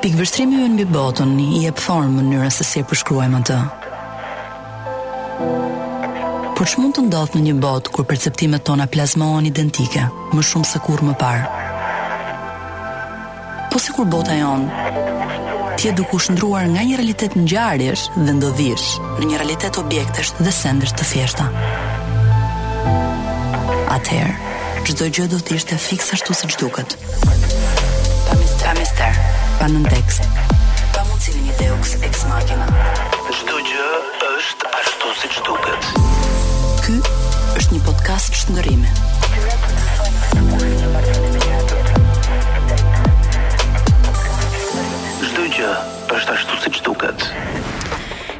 Pikëvështrimi ynë mbi botën i jep formë mënyrës se si e përshkruajmë atë. Por ç'mund të ndodhë në një botë kur perceptimet tona plazmohen identike, më shumë se kurrë më parë? Po sikur bota jonë të jetë duke u shndërruar nga një realitet ngjarjesh dhe ndodhish në një realitet objektesh dhe sendesh të thjeshta. Atëherë, çdo gjë do të ishte fiks ashtu siç duket. Pa mister, pa mister, pa nëntekst, pa mundësi një deus ex machina. Çdo gjë Është ashtu siç duket. Ky është një podcast shndërrimi. Çdo gjë është ashtu siç duket.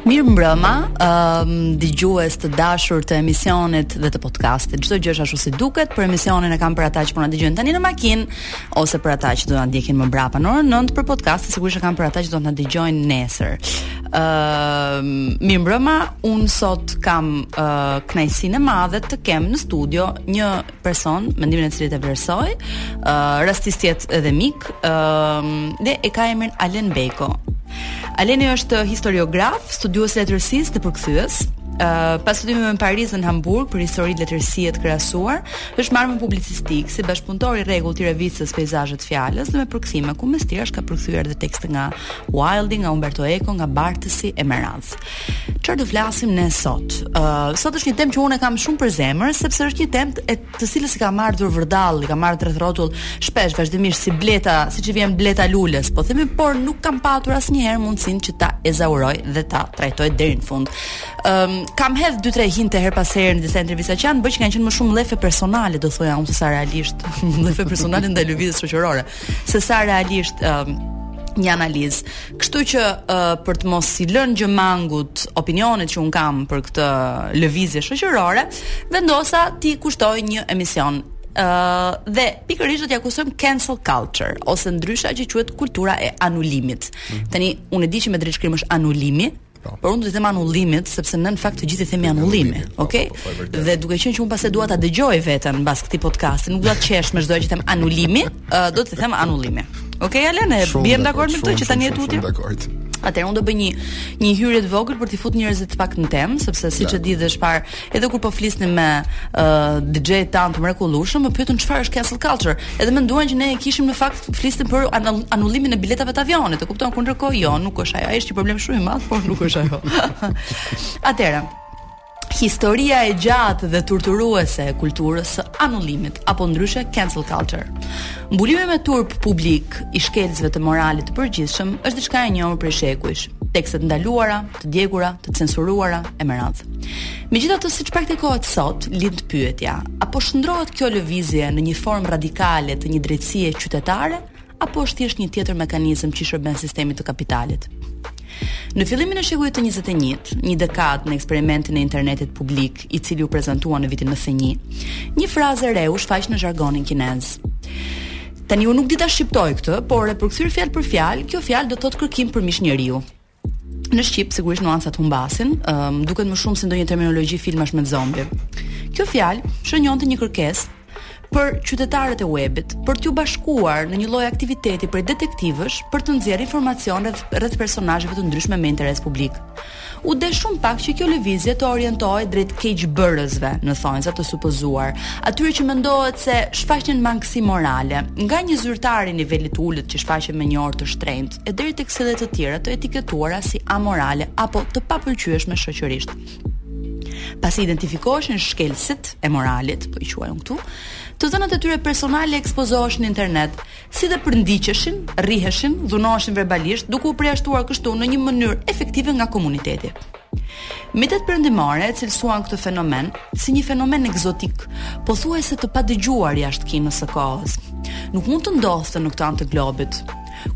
Mirëmbrëma, um, dëgjues të dashur të emisionit dhe të podcastit. Çdo gjë është ashtu si duket, për emisionin e kam për ata që po na dëgjojnë tani në makinë. ose për ata që do na ndjekin më mbrapa në orën 9 për podcast, sigurisht e kam për ata që do të na dëgjojnë nesër. Ëm, uh, mirëmbrëma, un sot kam uh, kënaqësinë e madhe të kem në studio një person mendimin e të cilit e vlerësoj, uh, rastis të jetë edhe mik, ëm, uh, dhe e ka emrin Alen Beko. Aleni është historiograf, studiues letërsisë dhe përkthyes, pas studimeve në Paris dhe në Hamburg për histori letërsie të krahasuar, Është marrë me publicistikë si bashkëpunëtor i rregullt i revistës Peizazhe të Fjalës dhe me përkthime ku mes të tjerash ka përkthyer edhe tekste nga Wilde, nga Umberto Eco, nga Barthesi e Meraz. Çfarë do flasim ne sot? Ë uh, sot është një temë që unë e kam shumë për zemër sepse është një temë të cilës i kam ardhur vërdall, i kam ardhur rreth e rrotull shpesh vazhdimisht si bleta, siç i vjen bleta lules, po themi por nuk kam patur asnjëherë mundësinë që ta ezauroj dhe ta trajtoj deri në fund. Um, kam hedh dy tre hinte herë pas here në disa intervista që janë bërë që kanë qenë më shumë llafe personale, do thoja unë se sa realisht, llafe personale ndaj lëvizjes shoqërore, se sa realisht um, një analizë. Kështu që uh, për të mos i lënë gjë mangut opinionit që un kam për këtë lëvizje shoqërore, vendosa t'i kushtoj një emision Uh, dhe pikërisht do t'ia kushtoj cancel culture ose ndryshe ajo që quhet kultura e anulimit. Mm -hmm. Tani unë e di që me drejtshkrim është anulimi, Po. Por unë do t'i them anullimit, sepse ne në fakt të gjithë i themi anullimi, po, okay? Po, po, dhe duke qenë që unë pastaj dua ta dëgjoj veten mbas këtij podcasti, nuk dua të qesh me çdo herë që them anullimi, uh, do t'i them anullimi. Okej, okay, Alen, biem dakord me këtë që tani e tutje. Shumë dakord. Atëherë unë do bëj një një hyrje të vogël për t'i futur njerëzit pak në temë, sepse siç e di dhe është parë Edhe kur po flisnim me uh, DJ-t tanë të mrekullueshëm, më pyetën çfarë është cancel culture. Edhe menduan që ne e kishim në fakt flisnim për anullimin e biletave të avionit. E kupton ku ndërkohë jo, nuk është ajo. Ai është një problem shumë i madh, por nuk është ajo. Atëherë, historia e gjatë dhe torturuese e kulturës së anullimit apo ndryshe cancel culture. Mbulimi me turp publik i shkelësve të moralit të përgjithshëm është diçka e njohur prej shekujsh. Tekste të ndaluara, të djegura, të censuruara e me radhë. Megjithatë, siç praktikohet sot, lind pyetja, a po shndrohet kjo lëvizje në një formë radikale të një drejtësie qytetare apo është thjesht një tjetër mekanizëm që i shërben sistemit të kapitalit? Në fillimin e shekullit të 21-të, një dekadë në eksperimentin e internetit publik, i cili u prezantua në vitin 91, një frazë e re u shfaq në zhargonin kinez. Tani unë nuk di ta shqiptoj këtë, por e përkthyer fjalë për fjalë, kjo fjalë do të thotë kërkim për mish njeriu. Në shqip sigurisht nuancat humbasin, um, duket më shumë si ndonjë terminologji filmash me zombi. Kjo fjalë shënjonte një kërkesë për qytetarët e webit, për t'ju bashkuar në një lloj aktiviteti prej detektivësh për të nxjerrë informacion rreth personazheve të ndryshme me interes publik. U desh shumë pak që kjo lëvizje të orientohej drejt keqbërësve, në thonjza të supozuar, atyre që mendohet se shfaqen mangësi morale, nga një zyrtar i nivelit të ulët që shfaqet me një orë të shtrenjtë. e deri tek sjellje të tjera të etiketuara si amorale apo të papëlqyeshme shoqërisht. Pasi identifikoheshin shkelësit e moralit, po i quajmë këtu, të dhënat e tyre personale ekspozoheshin në internet, si dhe përndiqeshin, rriheshin, dhunoheshin verbalisht, duke u përjashtuar kështu në një mënyrë efektive nga komuniteti. Mediet perëndimore e cilësuan këtë fenomen si një fenomen ekzotik, pothuajse të padëgjuar jashtë Kinës së kohës. Nuk mund të ndodhte në këtë anë të globit.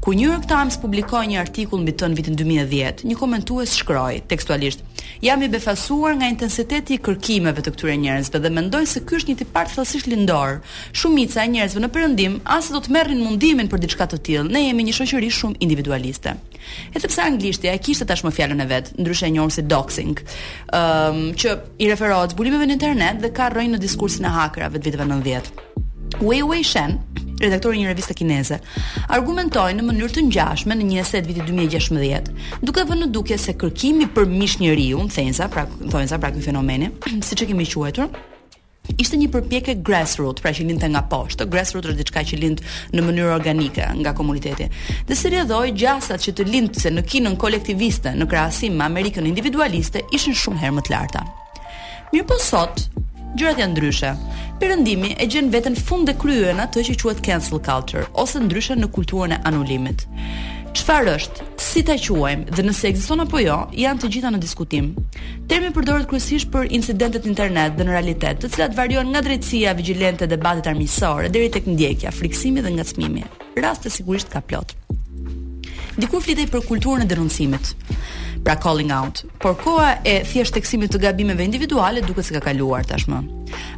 Kur New York Times publikoi një artikull mbi të në vitin 2010, një komentues shkroi, tekstualisht, Jam i befasuar nga intensiteti i kërkimeve të këtyre njerëzve dhe mendoj se ky është një tipar thellësisht lindor. Shumica e njerëzve në Perëndim as se do të merrnin mundimin për diçka të tillë. Ne jemi një shoqëri shumë individualiste. Edhe pse anglishtja e kishte tashmë fjalën e vet, ndryshe e njohur si doxing, ëm, që I referohet zbulimeve në internet dhe ka rrënjë në diskursin e hakerave të viteve 90. Wei Wei Shen, redaktori i një reviste kineze, argumentoi në mënyrë të ngjashme në një ese të vitit 2016, duke vënë në dukje se kërkimi për mish njeriu, në thonjëza, pra thonjëza pra ky fenomeni, siç e kemi quajtur, ishte një përpjekje grassroots, pra që lindte nga poshtë. Grassroots është diçka që lind në mënyrë organike nga komuniteti. Dhe si rrjedhojë, gjasat që të lindte në Kinën kolektiviste në krahasim me Amerikën individualiste ishin shumë herë më të larta. Mirëpo sot, gjërat janë ndryshe. Perëndimi e gjen veten fund e krye në atë që quhet cancel culture ose ndryshe në kulturën e anulimit. Çfarë është? si ta quajmë dhe nëse ekziston apo jo, janë të gjitha në diskutim. Termi përdoret kryesisht për incidentet në internet dhe në realitet, të cilat variojnë nga drejtësia vigjilente, debatet armiqësore deri tek ndjekja, frikësimi dhe ngacmimi. Raste sigurisht ka plot. Dikur flitej për kulturën e denoncimit, pra calling out, Por koha e thjesht theksimit të gabimeve individuale duket se ka kaluar tashmë.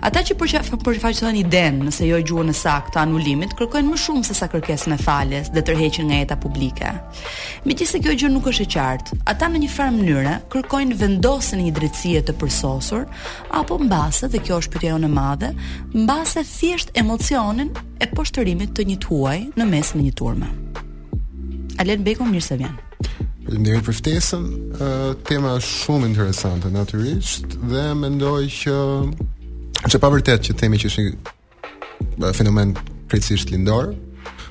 Ata që përfaqësojnë idenë, nëse jo gjuhën e saktë të anulimit, kërkojnë më shumë se sa kërkesën e faljes dhe tërheqjen nga jeta publike. Megjithëse kjo gjë nuk është e qartë, ata në një farë mënyre kërkojnë vendosjen e një drejtësie të përsosur apo mbase dhe kjo është pyetja jonë e madhe, mbase thjesht emocionin e poshtërimit të një të huaji në mesin e një turme. Alen Beko mirë se vjen. Faleminderit për ftesën. Tema është shumë interesante natyrisht dhe mendoj që është e pavërtetë që themi që është një fenomen krejtësisht lindor.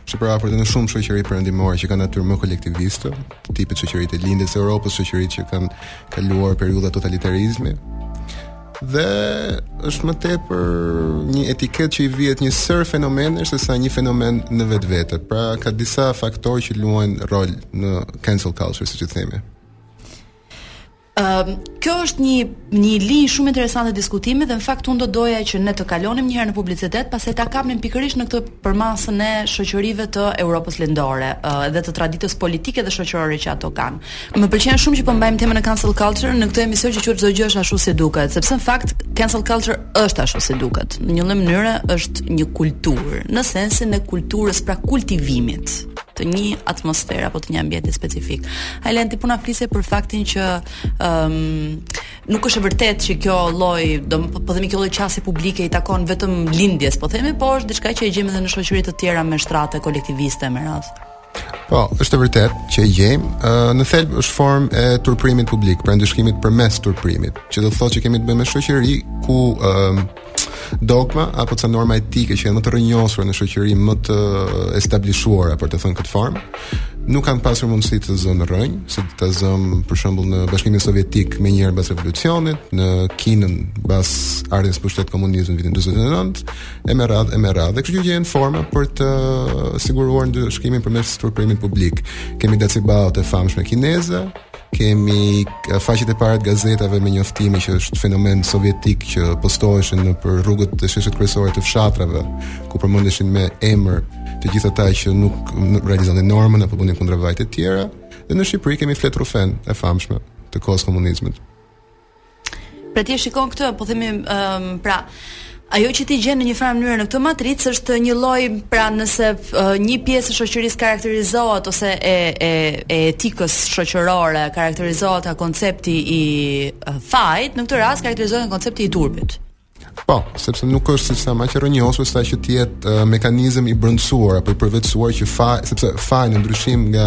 Është përhapur në shumë shoqëri perëndimore që kanë natyrë më kolektiviste, tipit shoqëritë e lindjes së Europës, shoqëritë që kanë kaluar periudha totalitarizmi. dhe është më tepër një etiketë që i vihet një sërë fenomenesh se sa një fenomen në vetvete. Pra ka disa faktorë që luajnë rol në cancel culture, siç e themi. Ëm, ehm, uh, kjo është një një linjë shumë interesante diskutimi dhe në fakt unë do doja që ne të kalonim një herë në publicitet, pastaj ta kapnim pikërisht në këtë përmasën e shoqërive të Europës Lindore, uh, dhe të traditës politike dhe shoqërore që ato kanë. Më pëlqen shumë që po mbajmë temën e cancel culture në këtë emision që quhet çdo gjë është ashtu si duket, sepse në fakt cancel culture është ashtu si duket. Në një lloj mënyre është një kulturë, në sensin e kulturës pra kultivimit të një atmosfere apo të një ambienti specifik. Alen ti po na flisje për faktin që ëm um, nuk është e vërtetë që kjo lloj, do po, po themi kjo lloj qasje publike i takon vetëm lindjes, po themi, po është diçka që e gjejmë edhe në shoqëri të tjera me shtrate kolektiviste me radhë. Po, është e vërtetë që e gjejmë. Në thelb është formë e turpërimit publik, pra ndëshkimit përmes turpërimit, që do të thotë që kemi të bëjmë me shoqëri ku ëm dogma apo ca norma etike që janë më të rrënjosura në shoqëri më të establishuara, për të thënë këtë formë, nuk kanë pasur mundësi të zënë rrënjë, si ta zëmë për shembull në Bashkimin Sovjetik menjëherë pas revolucionit, në Kinën pas ardhjes në pushtet komunizmit në vitin 49, e me radhë e me radhë. Dhe kështu që janë forma për të siguruar ndëshkimin përmes turpërimit publik. Kemi dacibaot e famshme kineze, kemi eh, faqet e para të gazetave me njoftime që është fenomen sovjetik që postoheshin nëpër rrugët, te sheshet kryesore të fshatrave, ku përmendeshin me emër të gjithë ata që nuk realizonin normën apo bënin kundërvajtje të tjera. Dhe në Shqipëri kemi fletërrufenë e famshme të kohës komunizmit. Pra ti e shikon këtë, po themi, um, pra, ajo që ti gjen në një farë mënyre në këtë matricë është një lloj pra nëse uh, një pjesë e shoqërisë karakterizohet ose e e e etikës shoqërore karakterizohet nga koncepti i uh, fajit, në këtë rast karakterizohet nga koncepti i turpit. Po, sepse nuk është siç thamë aq i rrënjosur sa që të jetë uh, mekanizëm i brendësuar apo i përvetësuar që fa, sepse faji në ndryshim nga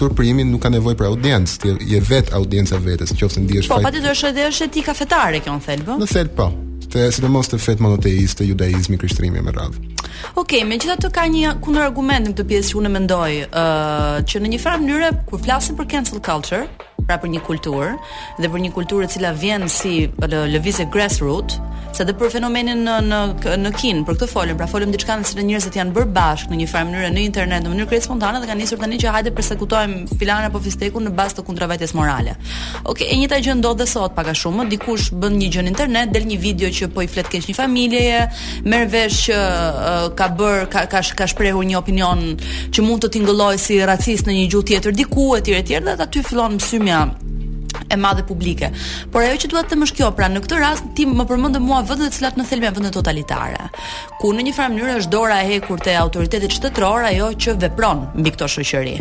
turprimi nuk ka nevojë për audiencë, ti je vetë audienca e vetes, nëse ndihesh po, faj. Po, patjetër është edhe është etika fetare kjo në thelb. Po? Në thelb po. Te sidomos te fetë monoteiste, judaizmi, krishterimi e me radhë. Okej, okay, megjithatë ka një kundërargument në këtë pjesë që unë mendoj, ë uh, që në një farë mënyre kur flasim për cancel culture, pra për një kulturë dhe për një kulturë e cila vjen si një lëvizje grassroots, se edhe për fenomenin në në në Kinë, për këtë folëm, pra folëm diçka në të cilën njerëzit janë bërë bashkë në një farë mënyre në internet, në mënyrë krejt spontane dhe kanë nisur tani që hajde persekutojmë filanin apo fistekun në bazë të kundravajtjes morale. Okej, okay, e njëjta gjë ndodh dhe sot pak a shumë, dikush bën një gjë në internet, del një video që po i flet keq një familjeje, merr vesh që uh, ka bërë ka ka, ka shprehur një opinion që mund të tingëllojë si racist në një gjuhë tjetër diku etj etj dhe aty fillon mësymja e madhe publike. Por ajo që dua të them është kjo, pra në këtë rast ti më përmend mua vendet të cilat në thelb janë vende totalitare, ku në një farë mënyre është dora e hekurt e autoritetit shtetëror ajo që vepron mbi këto shoqëri.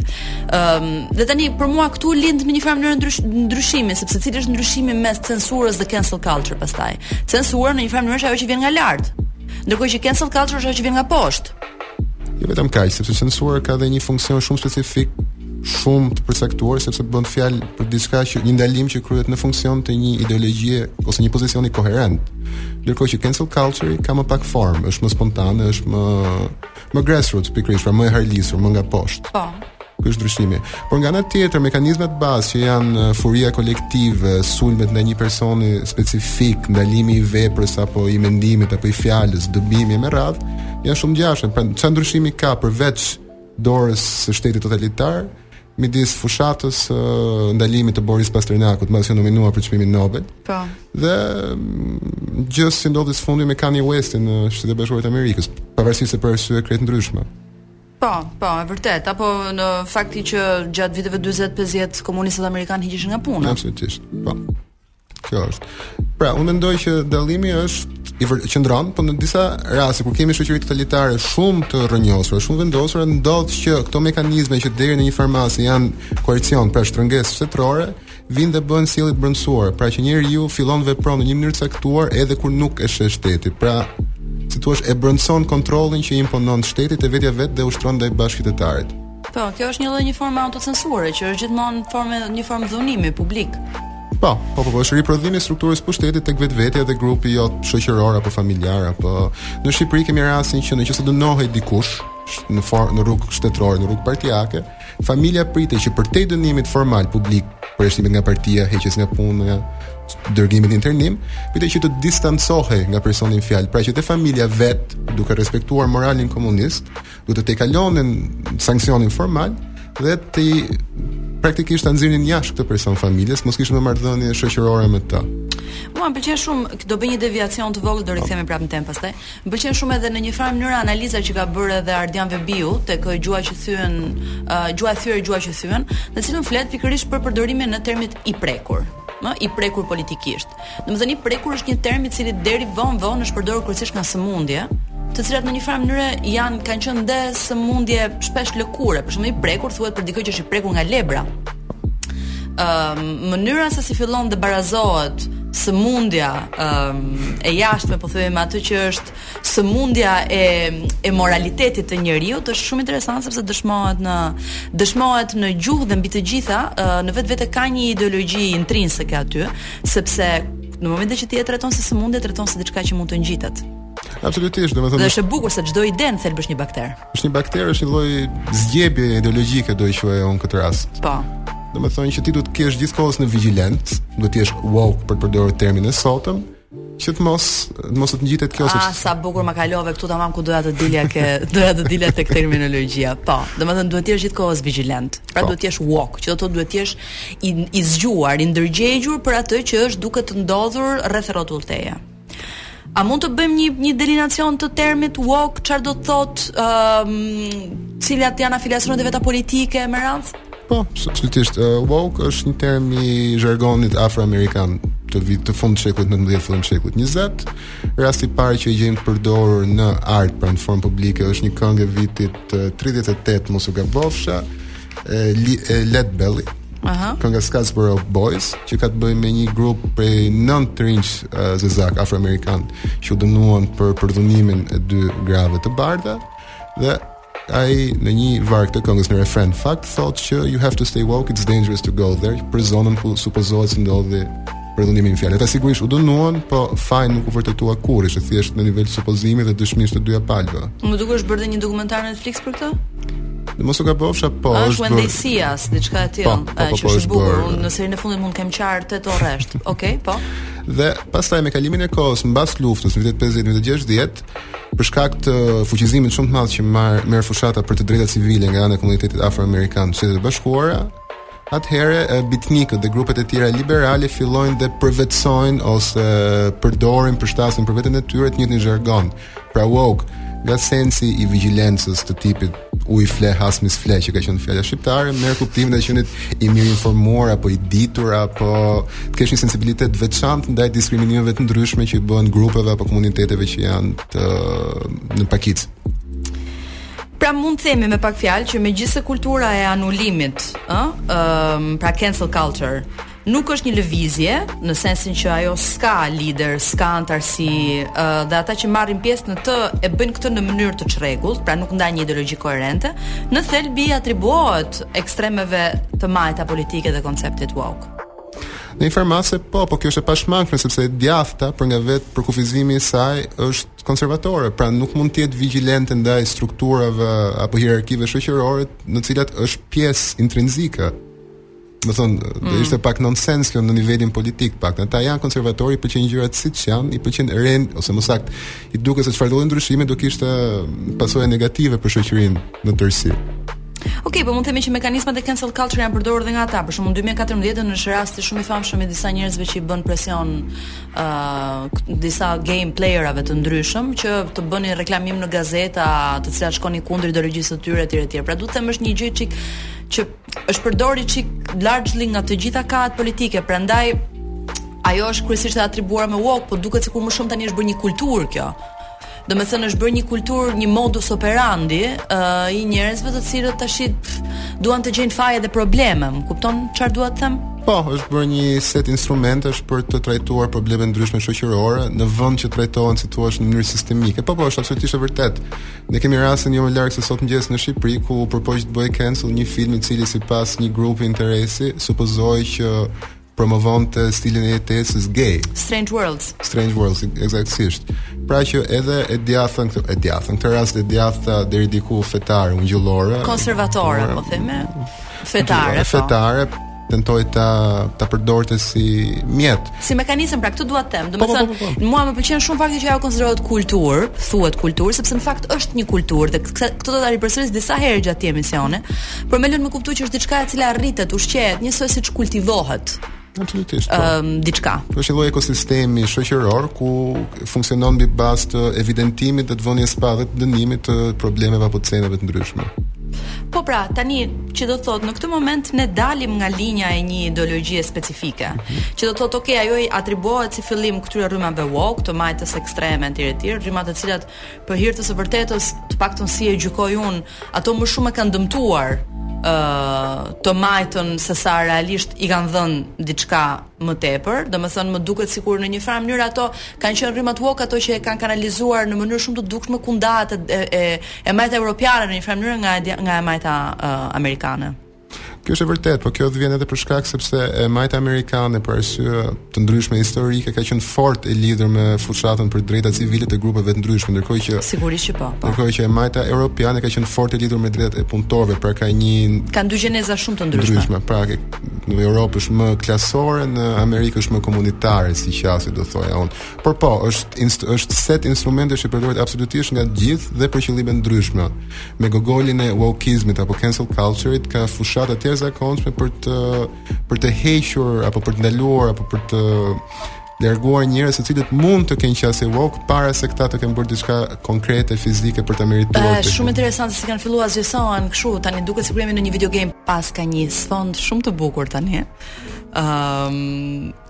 Ëm um, dhe tani për mua këtu lind në një farë mënyre ndrysh, ndryshimi, sepse cili është ndryshimi mes censurës dhe cancel culture pastaj. Censura në një farë mënyre është ajo që vjen nga lart. Ndërkohë që cancel culture është ajo që vjen nga poshtë. Jo vetëm kaq, sepse censura ka dhe një funksion shumë specifik, shumë të përcaktuar sepse bëhet fjalë për diçka që një ndalim që kryhet në funksion të një ideologjie ose një pozicioni koherent. Ndërkohë që cancel culture ka më pak formë, është më spontane, është më Më grassroots pikërisht, pra më e harlisur, më nga poshtë. Po. Ky është ndryshimi. Por nga ana tjetër, mekanizmat bazë që janë uh, furia kolektive, sulmet ndaj një personi specifik, ndalimi i veprës apo i mendimit apo i fjalës, dëbimi me radhë, janë shumë të ngjashëm. Pra, çfarë ndryshimi ka përveç dorës së shtetit totalitar? midis fushatës së ndalimit të Boris Pasternakut, mbasi u nominua për çmimin Nobel. Po. Dhe mm, gjësë që i ndodhi së fundi me Kanye Westit në Shtetet e Bashkuara të Amerikës, pavarësisht se për arsye krejt të ndryshme. Po, po, e vërtetë, apo fakti që gjatë viteve 40-50 komunistët amerikanë hiqeshin nga puna. Absolutisht. Po. Kjo është. Pra, unë mendoj që dallimi është, qëndron, por në disa raste kur kemi shoqëri totalitare shumë të rrënjosura, shumë të vendosura, ndodh që këto mekanizme që deri në një farë mase janë koercion, pra shtrëngesë shtetërore, vijnë dhe bëhen sjellje të brendësuara, pra që njeriu fillon vepron në një mënyrë të caktuar edhe kur nuk e sheh shteti. Pra, si thua, e brendëson kontrollin që imponon shteti te vetja e vet dhe ushtron ndaj bashkëqytetarit. Po, kjo është një lloj një formë autocensure që është gjithmonë formë një formë dhunimi publik. Po, po, po, po është riprodhimi i strukturës pushtetit tek vetvetja dhe grupi jo shoqëror apo familjar apo në Shqipëri kemi rastin që nëse dënohej dikush në for, në rrugë shtetërore, në rrugë partiake, familja pritej që përtej dënimit formal publik, përjashtimit nga partia, heqjes nga puna, dërgimit në internim, pritej që të distancohej nga personi në fjalë, pra që te familja vetë, duke respektuar moralin komunist, duhet të tejkalonin sanksionin formal dhe praktikisht ta nxirrnin jashtë këtë person familjes, mos kishte më marrëdhënie shoqërore me të. Mua më pëlqen shumë, do bëj një deviacion të vogël, do rikthehemi prapë në temë pastaj. Më pëlqen shumë edhe në një farë mënyrë analiza që ka bërë edhe Ardian Vehbiu tek gjuha që thyen, uh, gjuha e thyer, gjuha që thyen, në të cilën flet pikërisht për përdorimin e termit i prekur më i prekur politikisht. Domethënë i prekur është një term i cili deri vonë vonë është përdorur kryesisht nga sëmundje, të cilat në një farë mënyre janë kanë qenë dhe sëmundje shpesh lëkure, për shembull i prekur thuhet për dikë që është i prekur nga lebra. Ëm um, mënyra se si fillon të barazohet sëmundja um, e jashtme po themi, me atë që është sëmundja e e moralitetit të njeriut është shumë interesante sepse dëshmohet në dëshmohet në gjuhë dhe mbi të gjitha uh, në vetvete ka një ideologji intrinseke aty Sepse në momentin që ti e trajton si sëmundje, trajton si diçka që mund të ngjitet. Absolutisht, domethënë. Dhe është e bukur se çdo ide në thelb është një bakter. Është një bakter, është një lloj zgjebje ideologjike do e quaj unë në këtë rast. Po. Domethënë që ti duhet të jesh gjithë kohës në vigjilencë, duhet të jesh woke për të përdorur termin e sotëm, që të mos të mos të ngjitet kjo sepse ah, sa bukur ma kalove këtu tamam ku doja të dilja ku doja të dilja tek terminologjia po domethënë duhet të jesh gjithë kohës vigjilent pra po. duhet të jesh woke që do të thotë duhet të jesh i i zgjuar, i ndërgjegjur për atë që është duke të ndodhur rreth e rrotull teje. A mund të bëjmë një një delineacion të termit woke, çfarë do të thotë, ëm, um, cilat janë afiliacionet e veta politike me radhë? Po, absolutisht. Uh, woke është një term i zhargonit afroamerikan të vit të fund të shekullit 19 fillim të shekullit 20 rasti i parë që e gjejmë të përdorur në art pra në formë publike është një këngë e vitit 38 mos u gabofsha Lead Belly. Aha. Kënga Scottsboro Boys, që ka të bëjë me një grup prej 9 të rinjsh uh, zezakë afroamerikanë që u dënuan për përdhunimin e dy grave të bardha dhe ai në një varg të këngës në refren në fakt thotë që you have to stay woke it's dangerous to go there për zonën ku supozohet se ndodhi për dhunimin fjalë. Ata sigurisht u dënuan, po faji nuk u vërtetua kurrë, ishte thjesht në nivel supozimi dhe dëshmish të të dyja palëve. Më duket është bërë dhe një dokumentar në Netflix për këtë? Në mos u gabofsha, po është. Është When They See Us, diçka e tillë, po, po, po, që është bukur. Unë në serinë e fundit mund të kem qarë tetë orë rresht. Okej, po. Dhe pastaj me kalimin e kohës, mbas luftës në vitet 50 dhe 60, për shkak të fuqizimit shumë të madh që marr merr fushata për të drejtat civile nga ana e komunitetit afroamerikan në Shtetet e Bashkuara, atëherë bitnikët dhe grupet e tjera liberale fillojnë dhe përvetësojnë ose përdorin përshtasin për veten e tyre të njëjtin zhargon. Pra woke, nga sensi i vigjilencës të tipit uji fle hasmi s'fle që ka qenë fjala shqiptare, merr kuptimin e të qenit i mirë informuar apo i ditur apo të kesh një sensibilitet të veçantë ndaj diskriminimeve të ndryshme që i bëhen grupeve apo komuniteteve që janë në pakicë. Pra mund të themi me pak fjalë që megjithëse kultura e anulimit, ë, um, pra cancel culture, nuk është një lëvizje në sensin që ajo s'ka lider, s'ka antarësi, ë dhe ata që marrin pjesë në të e bëjnë këtë në mënyrë të çrregullt, pra nuk ndajnë një ideologji koherente, në thelb i atribuohet ekstremeve të majta politike dhe konceptit woke. Në një farë mase, po, po kjo është e pashmangshme sepse e djathta për nga vetë përkufizimi i saj është konservatore, pra nuk mund të jetë vigjilente ndaj strukturave apo hierarkive shoqërore në të cilat është pjesë intrinsike. Domethënë, mm. do ishte pak nonsens kjo në nivelin politik, pak. Ata janë konservatorë, i pëlqejnë gjërat siç janë, i pëlqen rendi ose më saktë, i duket se çfarëdo ndryshimi do kishte pasoja negative për shoqërinë në tërësi. Ok, po mund të themi që mekanizmat e cancel culture janë përdorur edhe nga ata. Për shembull, në 2014 është rasti shumë i famshëm i disa njerëzve që i bënë presion uh, disa game playerave të ndryshëm që të bënin reklamim në gazeta, të cilat shkonin kundër ideologjisë së tyre etj etj. Pra duhet të them është një gjë çik që është përdor një çik largely nga të gjitha kahet politike, prandaj ajo është kryesisht e atribuar me woke, po duket sikur më shumë tani është bërë një kulturë kjo. Domethënë është bërë një kulturë, një modus operandi ë i njerëzve të cilët tash duan të gjejnë faje dhe probleme. Më kupton çfarë dua të them? Po, është bërë një set instrumentesh për të trajtuar probleme të ndryshme shoqërore në vend që të trajtohen si të thuash në mënyrë sistemike. Po, po, është absolutisht e vërtetë. Ne kemi rastin jo më larg se sot në mëngjes në Shqipëri ku u përpoq të bëhej cancel një film i cili sipas një grupi interesi supozohej që promovonte stilin e jetesës gay. Strange Worlds. Strange Worlds, eksaktësisht. Pra që edhe e djathta këtu, e djathta, në këtë rast e djathta deri diku fetare, ungjillore, konservatore, po themi, fetare, po. fetare, tentoi ta ta përdorte si mjet. Si mekanizëm, pra këtë dua të them. Po, po, Domethënë, po, mua më pëlqen shumë fakti që ajo konsiderohet kulturë, thuhet kulturë, sepse në fakt është një kulturë dhe këtë do ta ripërsëris disa herë gjatë këtij emisioni. Por më lën me kuptu që është diçka e cila rritet, ushqehet, njësoj siç kultivohet. Absolutisht. Po. Ëm um, diçka. Kjo është një lloj ekosistemi shoqëror ku funksionon mbi bazë të evidentimit dhe të vënies në pah dhe të dënimit të problemeve apo të ceneve të ndryshme. Po pra, tani që do thot në këtë moment ne dalim nga linja e një ideologjie specifike. Që do thot ok, ajo i atribuohet si fillim këtyre rrymave woke, të majtës ekstreme etj etj, rryma të cilat Për hir të së vërtetës, të paktën si e gjykoj unë, ato më shumë e kanë dëmtuar ë uh, të majtën se sa realisht i kanë dhënë diçka më tepër, domethënë më duket sikur në një farë mënyrë ato kanë qenë rrymat woke ato që e kanë kanalizuar në mënyrë shumë të dukshme ku ndahet e, e, e majta evropiane në një farë mënyrë nga, nga e majta uh, amerikane. Kjo është e vërtetë, por kjo vjen edhe për shkak sepse e majta amerikane për arsye të ndryshme historike ka qenë fort e lidhur me fushatën për drejta civile të grupeve të ndryshme, ndërkohë që Sigurisht që po. po. Ndërkohë që e majta europiane ka qenë fort e lidhur me drejtat e punëtorëve, pra ka një kanë dy gjeneza shumë të ndryshme. Ndryshme, pra në Europë është më klasore, në Amerikë është më komunitare, si qasje do thoja unë. Por po, është inst, është set instrumentesh që përdoret absolutisht nga të gjithë dhe për qëllime të ndryshme. me gogolin e wokeizmit apo cancel culture-it ka fushata të jashtëzakonshme për të për të hequr apo për të ndaluar apo për të larguar njerëz të cilët mund të kenë qasje woke para se këta të kenë bërë diçka konkrete fizike për ta merituar. Është shumë interesante se si kanë filluar zgjasohen kështu tani duket sikur jemi në një video game pse ka një sfond shumë të bukur tani. Ëm um,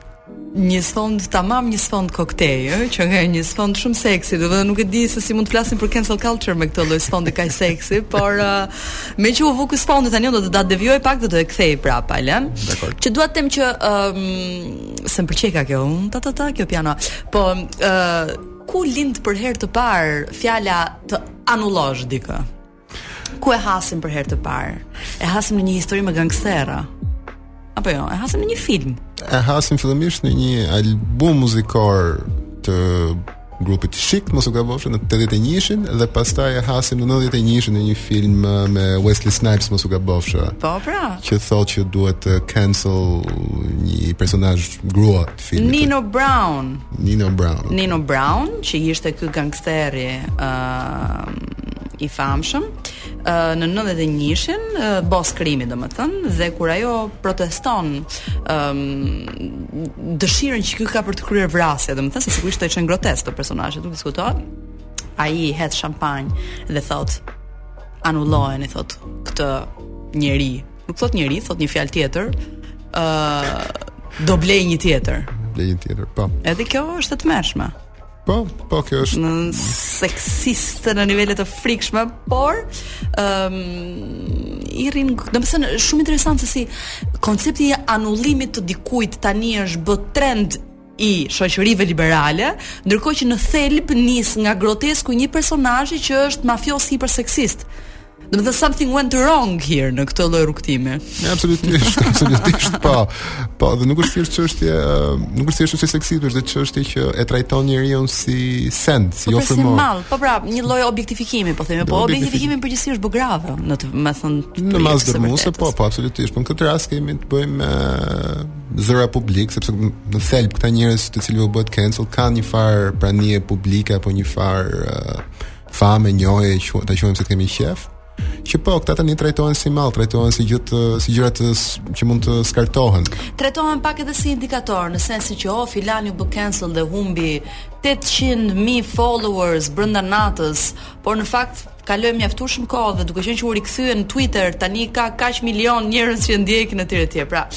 një sfond tamam një sfond koktejl, ë, që nga një sfond shumë seksi, do të nuk e di se si mund të flasim për cancel culture me këtë lloj sfondi kaq seksi, por uh, meqë u vu ky sfond tani do të devijoj pak dhe do e kthej prapë, le. Dakord. Që dua të them që ëm um, se më pëlqeka kjo, um, ta ta ta kjo piano. Po ë uh, ku lind për herë të parë fjala të anullosh dikë? Ku e hasim për herë të parë? E hasim në një histori me gangsterë. Apo jo, e hasim në një film. E hasim fillimisht në një album muzikor të grupit Chic, mos u gabofsha në 81-shin dhe pastaj e hasim në 91-shin në një film uh, me Wesley Snipes, mos u gabofsha. Po pra. Që thotë që duhet të cancel një personazh grua. filmit. Nino Brown. Nino Brown. Okay. Nino Brown, që ishte ky gangsteri ë uh, i famshëm uh, në 91-shin, uh, boss krimi domethënë, dhe kur ajo proteston um, dëshirën që ky ka për të kryer vrasje, domethënë se sigurisht ato janë groteske këto personazhe, nuk diskutohet. Ai i hedh shampanjë dhe thot anulloheni thot këtë njeri Nuk thot njeri, thot një fjalë tjetër. ë uh, do blej një tjetër. Blej një tjetër, po. Edhe kjo është e tmerrshme. Po, po kjo është seksiste në nivele të frikshme, por ëm um, i rrin, domethënë shumë interesant se si koncepti i anullimit të dikujt tani është bë trend i shoqërive liberale, ndërkohë që në thelb nis nga grotesku një personazhi që është mafios hiper seksist. Do të thotë something went wrong here në këtë lloj rrugëtimi. Absolutisht, absolutisht. Po. Po, dhe nuk është thjesht çështje, nuk është thjesht çështje seksi, është dhe çështje që e trajton njeriu si send, si po, ofër më. Po si mall, po pra, një lloj objektifikimi, po themi, po objektifikimi përgjithësi është bo grave, domethënë, në masë dërmuese, po, po, absolutisht. Po në këtë rast kemi të bëjmë zëra publik, sepse në thelb këta njerëz të cilëve u bëhet cancel kanë një farë pranie publike apo një farë uh, fame, njohje, që ta quajmë si të kemi qejf. Që po, këta tani trajtohen si mall, trajtohen si gjithë si gjëra të që mund të skartohen. Trajtohen pak edhe si indikator, në sensin që oh, filani u bë cancel dhe humbi 800.000 followers brenda natës, por në fakt Kaloi mjaftueshëm kohë dhe duke qenë që u rikthye në Twitter, tani ka kaq milion njerëz që e ndjekin etj etj. Pra,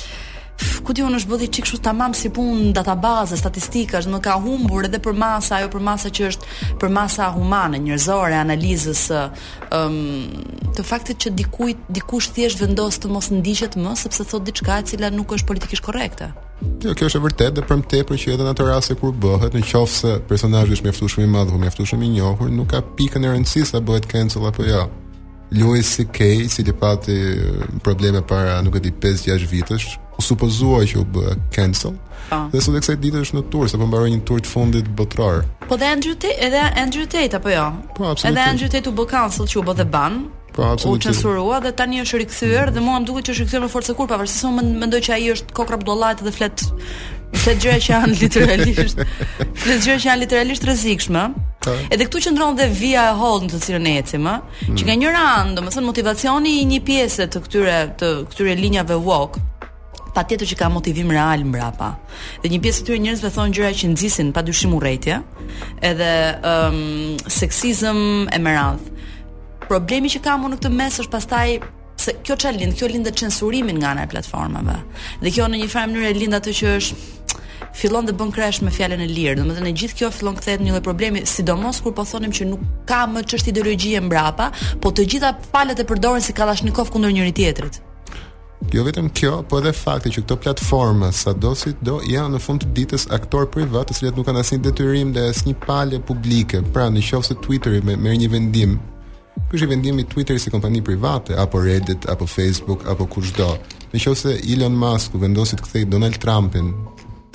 ku di unë është bë një çik kështu tamam si punë databaze, statistikash, më ka humbur edhe përmasa, ajo përmasa që është përmasa humane, njerëzore, analizës së um, të faktit që dikujt dikush thjesht vendos të mos ndiqet më sepse thot diçka e cila nuk është politikisht korrekte. Jo, kjo është e vërtetë dhe për më tepër që edhe në ato raste kur bëhet, në qoftë se personazhi është mjaftueshëm i madh apo mjaftueshëm i njohur, nuk ka pikën e rëndësisë sa bëhet cancel apo jo. Louis C.K. siç pati probleme para, nuk e di, 5-6 vitesh, u supozua që u bë cancel. Pa. Po. Dhe sot e kësaj dite është në tur, sapo mbaroi një tur të fundit botëror. Po dhe Andrew Tate, edhe Andrew Tate apo jo? Po, absolutisht. Edhe Andrew Tate u bë cancel që u bë dhe ban, Po absolutisht. U censurua dhe tani është rikthyer dhe mua më duket që është rikthyer me forcë kur pavarësisht se unë mendoj që ai është kokrra budallait dhe flet flet gjëra që janë literalisht flet gjëra që janë literalisht rrezikshme. Po. Edhe këtu qëndron dhe vija e hollë në të cilën ecim, ë, mm. që nga njëra anë, domethënë motivacioni i një pjese të këtyre të këtyre linjave woke, patjetër që ka motivim real mbrapa. Dhe një pjesë e këtyre njerëzve thonë gjëra që nxisin padyshim urrejtje, edhe um, seksizëm e me radhë. Problemi që kam unë në këtë mes është pastaj se kjo çfarë lind, kjo lind censurimin nga ana e platformave. Dhe kjo në një farë mënyrë e lind atë që është fillon dhe bën crash me fjalën e lirë. Domethënë e gjithë kjo fillon kthehet në një lloj problemi, sidomos kur po thonim që nuk ka më çështë ideologjie mbrapa, po të gjitha palët e përdorin si Kalashnikov kundër njëri tjetrit. Jo vetëm kjo, po edhe fakti që këto platforma sado si do janë në fund të ditës aktorë privat të cilët nuk kanë asnjë detyrim dhe asnjë pale publike. Pra, në qoftë se Twitteri me merr një vendim, ky është vendim i Twitterit si kompani private apo Reddit apo Facebook apo kushdo. Në qoftë se Elon Musk vendos të kthejë Donald Trumpin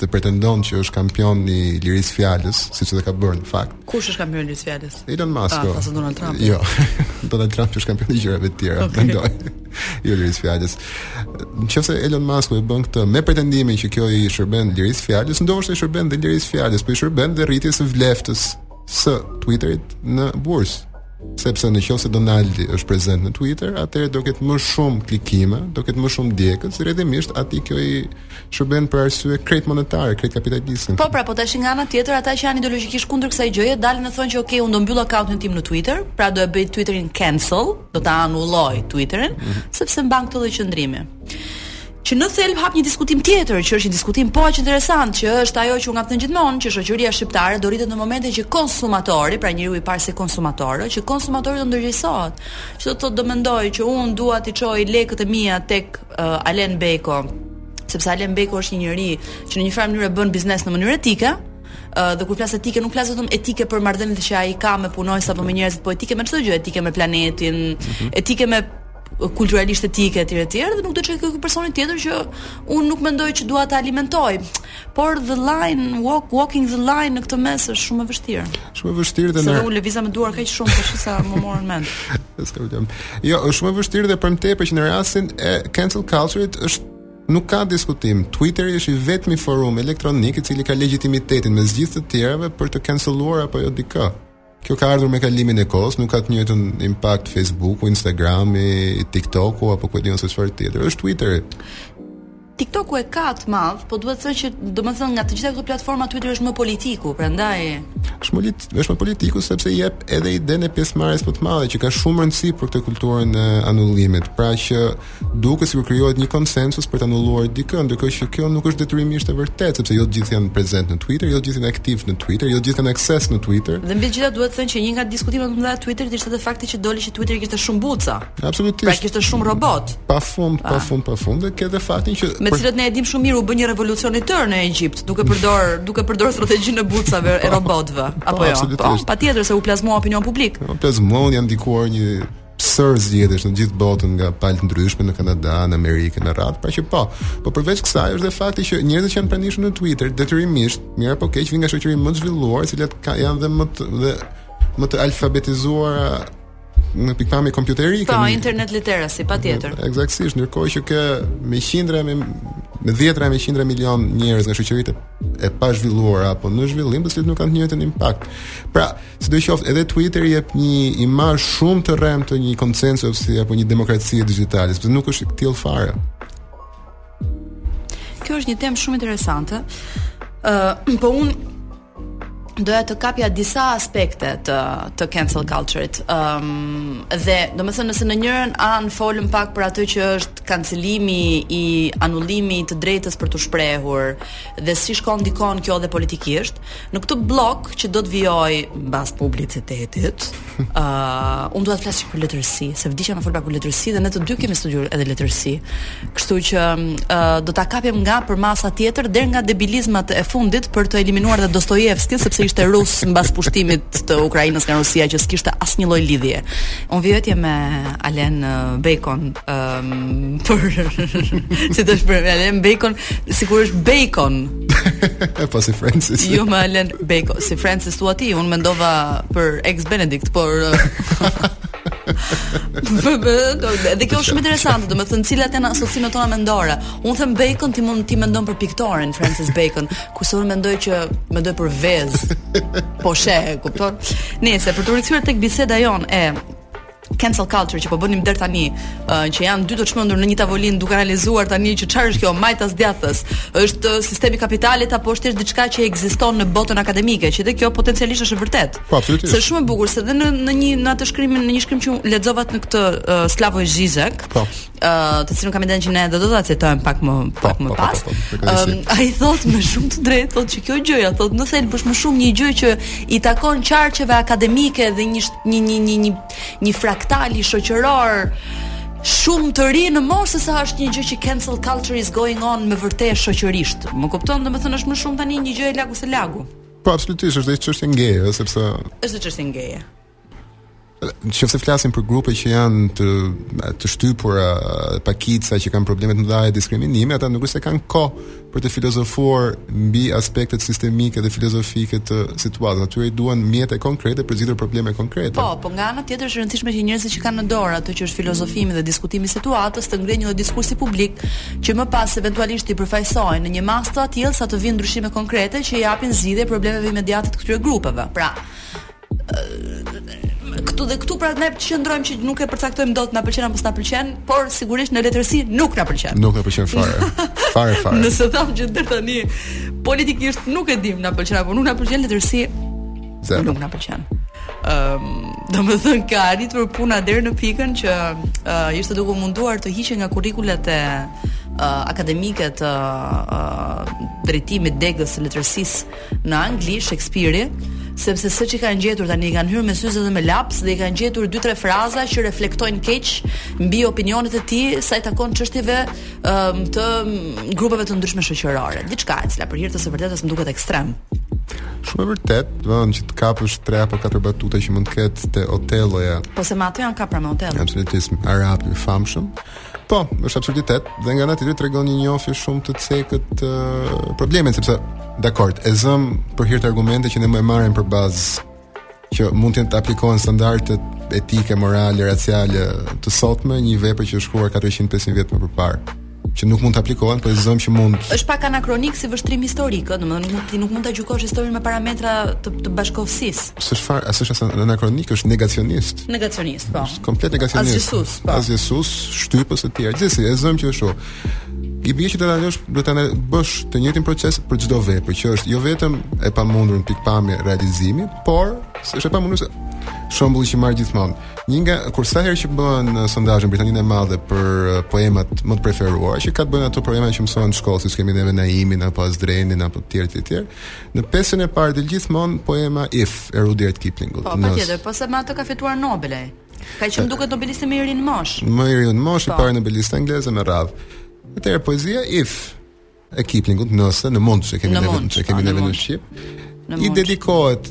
të pretendon që është kampion i lirisë fjalës, siç edhe ka bërë në fakt. Kush është kampion i lirisë fjalës? Elon Musk. Ah, pas Donald Trump. Jo. Donald Trump është kampion i gjërave të tjera, okay. mendoj. jo lirisë fjalës. Në qoftë se Elon Musk e bën këtë me pretendimin që kjo i shërben lirisë fjalës, ndoshta i shërben dhe lirisë fjalës, po i shërben dhe rritjes së vleftës së Twitterit në bursë sepse në qoftë se Donaldi është prezent në Twitter, atëherë do ketë më shumë klikime, do ketë më shumë ndjekës, rrjedhimisht aty kjo i shërben për arsye krejt monetare, krejt kapitaliste. Po pra, po tashi nga ana tjetër ata që janë ideologjikisht kundër kësaj gjëje dalin e thonë që okay, unë do mbyll akauntin tim në Twitter, pra do e bëj Twitterin cancel, do ta anulloj Twitterin, mm -hmm. sepse mban këtë lloj qëndrimi. që në thelb hap një diskutim tjetër, që është një diskutim po aq interesant, që është ajo që unë kam thënë gjithmonë, që shoqëria shqiptare do rritet në momentin që konsumatori, pra njeriu i parë si konsumator, që konsumatori do ndërgjegjësohet. Që do të thotë do mendoj që unë dua t'i çoj lekët e mia tek uh, Alen Beko, sepse Alen Beko është një njeri që në një farë mënyrë bën biznes në mënyrë etike, dhe kur flas etike nuk flas vetëm etike për marrëdhëniet që ai ka me punonjës apo me njerëzit, po etike me çdo gjë, etike me planetin, mm -hmm. etike me kulturalisht etike etj etj dhe nuk dua t'i çoj te ky personi tjetër që unë nuk mendoj që dua ta alimentoj. Por the line walk walking the line në këtë mes është shumë e vështirë. Shumë e vështirë dhe ne. Se unë lëviza me duar kaq shumë tash sa më morën mend. S'ka problem. Jo, është shumë e vështirë dhe për më tepër që në rastin e cancel culture është nuk ka diskutim. Twitteri është i vetmi forum elektronik i cili ka legjitimitetin mes gjithë të tjerave për të canceluar apo jo dikë. Kjo ka ardhur me kalimin e kohës, nuk ka të njëjtin impakt Facebooku, Instagrami, TikToku apo ku di unë se çfarë tjetër. Është Twitteri. TikToku e ka të madh, po duhet thënë që domethënë nga të gjitha këto platforma Twitter është më politiku, prandaj është më lit, është më politiku sepse i jep edhe idenë e pjesëmarrjes më të madhe që ka shumë rëndësi për këtë kulturën e anullimit. Pra që Duket sikur krijohet një konsensus për të anulluar dikë, ndërkohë që kjo nuk është detyrimisht e vërtetë, sepse jo të gjithë janë prezent në Twitter, jo të gjithë janë aktiv në Twitter, jo të gjithë kanë akses në Twitter. Dhe mbi të gjitha duhet thënë që një nga diskutimet më të mëdha të Twitterit ishte edhe fakti që doli që Twitteri kishte shumë botsa. Absolutisht. Pra kishte shumë robotë. Pafund, pafund, pafund dhe ke edhe faktin që me të cilët ne e dimë shumë mirë u bë një revolucion i tërë në Egjipt, duke përdor, duke përdor strategjinë e botsave e robotëve, apo jo. Patjetër se u plazmua opinion publik. U plazmua janë ndikuar një sërë zgjedhësh në gjithë botën nga palë të ndryshme në Kanada, në Amerikë, e me radhë, pra që po. Po përveç kësaj është dhe fakti që njerëzit që janë të pranishëm në Twitter detyrimisht, mirë apo keq, vijnë nga shoqëri më të zhvilluara, të cilat ka, janë dhe më të dhe më të alfabetizuara në pikëpamje kompjuterike. Po, internet literacy, patjetër. Ekzaktësisht, ndërkohë që ke me qindra me me dhjetra me qindra milionë njerëz nga shoqëritë e pazhvilluara apo në zhvillim, besoj nuk kanë të njëjtën impakt. Pra, Sidoqoftë, edhe Twitter jep një imazh shumë të rremë të një konsensusi apo një demokracie digjitale, sepse nuk është i tillë fare. Kjo është një temë shumë interesante. Ë, uh, po unë doja të kapja disa aspekte të të cancel culture-it. Ëm um, dhe domethënë nëse në njërën anë folëm pak për atë që është kancelimi, anullimi i të drejtës për t'u shprehur dhe si shkon ndikon kjo dhe politikisht, Në këtë blok që do të vijojë mbas publicitetit, ë uh, unë dua të flas për letërsi, se vdiqa me fol për letërsi dhe ne të dy kemi studiuar edhe letërsi. Kështu që uh, do ta kapim nga përmasa tjetër deri nga debilizmat e fundit për të eliminuar dhe Dostojevskin sepse ishte rus mbas pushtimit të Ukrainës nga Rusia që s'kishte asnjë lloj lidhje. Unë vij këtu me Alen Bacon, ë um, për si ta shpreh Alen Bacon, sigurisht Bacon e po si Francis. Jo, me Alen Bacon, si Francis thua ti, unë mendova për eggs Benedict, por Dhe kjo është shumë interesante, domethënë cilat janë asociacionet tona mendore. Unë them Bacon, ti mund ti mendon për piktorin Francis Bacon, kurse unë mendoj që mendoj për vezë. Po she, e kupton? Nejse, për t'u rikthyer tek biseda jonë e cancel culture që po bënim deri tani, uh, që janë dy të çmendur në një tavolinë duke analizuar tani që çfarë është kjo majtas djathtas. Është sistemi i kapitalit apo është thjesht diçka që ekziston në botën akademike, që dhe kjo potencialisht është e vërtetë. Po, absolutisht. Se është shumë e bukur se dhe në në një në atë shkrimin, në një shkrim që lexova në këtë uh, Slavoj Zizek, po. Uh, të cilën kam idenë që ne edhe do ta citojmë pak më po, pak më po, po, pas. Um, ai thotë me shumë të drejtë thotë që kjo gjëja thotë në thelb është më shumë një gjë që i takon qarqeve akademike dhe një një një një një, një fraktali shoqëror shumë të ri në moshë sesa është një gjë që cancel culture is going on me vërtet shoqërisht. Më kupton, domethënë është më shumë tani një gjë e lagu s'e lagu. Po absolutisht është një çështje ngeje, sepse është një çështje ngeje. Në qoftë se flasim për grupe që janë të të shtypura, pakica që kanë probleme të mëdha e diskriminime, ata nuk është se kanë kohë për të filozofuar mbi aspektet sistemike dhe filozofike të situatës. Atyre u duhen mjete konkrete për të zgjidhur probleme konkrete. Po, po nga ana tjetër është e rëndësishme që njerëzit që kanë në dorë atë që është filozofimi dhe diskutimi i situatës të ngrenë një diskurs publik që më pas eventualisht i përfaqësojnë në një masë të atillë sa të vinë ndryshime konkrete që i japin zgjidhje problemeve imediate të këtyre grupeve. Pra, këtu dhe këtu pra ne qëndrojmë që nuk e përcaktojmë dot na pëlqen apo s'na pëlqen, por sigurisht në letërsi nuk na pëlqen. Nuk na pëlqen fare. Fare fare. Nëse them që deri tani politikisht nuk e dimë na pëlqen apo nuk na pëlqen, në letërsi, zero, nuk na pëlqen. Ëm, um, domethënë ka arritur puna deri në pikën që uh, ishte duke munduar të hiqej nga kurrikulat e uh, akademike të uh, drejtimit degës së letërsisë në Angli, Shekspiri, sepse siç i kanë gjetur tani i kanë hyrë me syze dhe me laps dhe i kanë gjetur dy tre fraza që reflektojnë keq mbi opinionet e tij sa i takon çështjeve um, të grupeve të ndryshme shoqërore. Diçka e cila për hir të së vërtetës më duket ekstrem. Shumë e vërtetë, do të që të kapësh 3 apo 4 batuta që mund të ketë te Otelloja. Po se me atë janë kapur, me Otellon. Absolutisht, arab i famshëm. Po, është absurditet dhe nga ana tjetër tregon një njohje shumë të cekët të problemit sepse dakord, e zëmë për hir të argumentit që ne e marrim për bazë që mund të aplikohen standardet etike, morale, raciale të sotme, një vepër që është shkruar 400-500 vjet më parë që nuk mund të aplikohen, por e zëmë që mund. Është pak anakronik si vështrim historik, ëh, domethënë nuk ti nuk mund ta gjykosh historinë me parametra të, të bashkëkohësisë. S'është fare, as është anakronik, është negacionist. Negacionist, po. komplet negacionist. As Jesus, pa. Po. As Jesus, shtypës e tjerë. Gjithsesi, e zëmë që është i bie që të realizosh do të bësh të njëjtin proces për çdo vepër që është jo vetëm e pamundur në pikëpamje realizimi, por se është e pamundur se shembulli që marr gjithmonë. Një nga kur sa herë që bën uh, sondazhi në Britaninë e Madhe për uh, poemat më të preferuara, që ka të bëjë ato poema që mësohen në shkollë, siç kemi neve Naimin apo Asdrenin apo të tjerë të tjerë, Në pesëshen e parë del gjithmonë poema If e Rudyard Kiplingut. Po, patjetër, pse me atë ka fituar Nobel ai. Ka qenë më duket Nobelisti më i ri në moshë. Më i ri në moshë, po. i pari Nobelist anglez me radhë. Atëherë poezia If e Kiplingut, nëse në mund ta kemi neve, po, në shqip. I dedikohet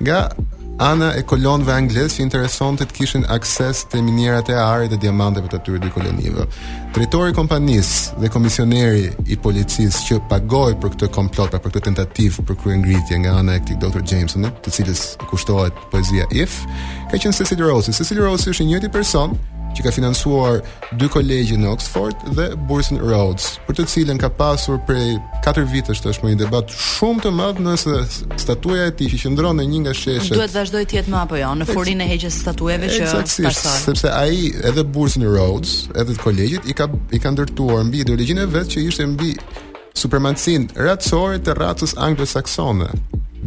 Nga ana e kolonëve anglezë që interesonte të kishin akses te minierat e arit dhe diamanteve të atyre dy kolonive. Drejtori i kompanisë dhe komisioneri i policisë që pagoi për këtë komplot, pra për këtë tentativë për kryengritje nga ana e këtij Dr. Jameson, të cilit kushtohet poezia If, ka qenë Cecil Rhodes. Cecil Rhodes është i njëjti person që ka financuar dy kolegje në Oxford dhe bursën Rhodes, për të cilën ka pasur prej 4 vitesh tashmë një debat shumë të madh nëse statuja e tij që qëndron në një nga sheshet duhet të vazhdojë të jetë më apo jo në furinë e heqjes së statujave që pasoi. Sepse ai edhe bursën Rhodes, edhe kolegjet i ka i ka ndërtuar mbi ideologjinë e vet që ishte mbi supremacinë racore të racës anglosaksone.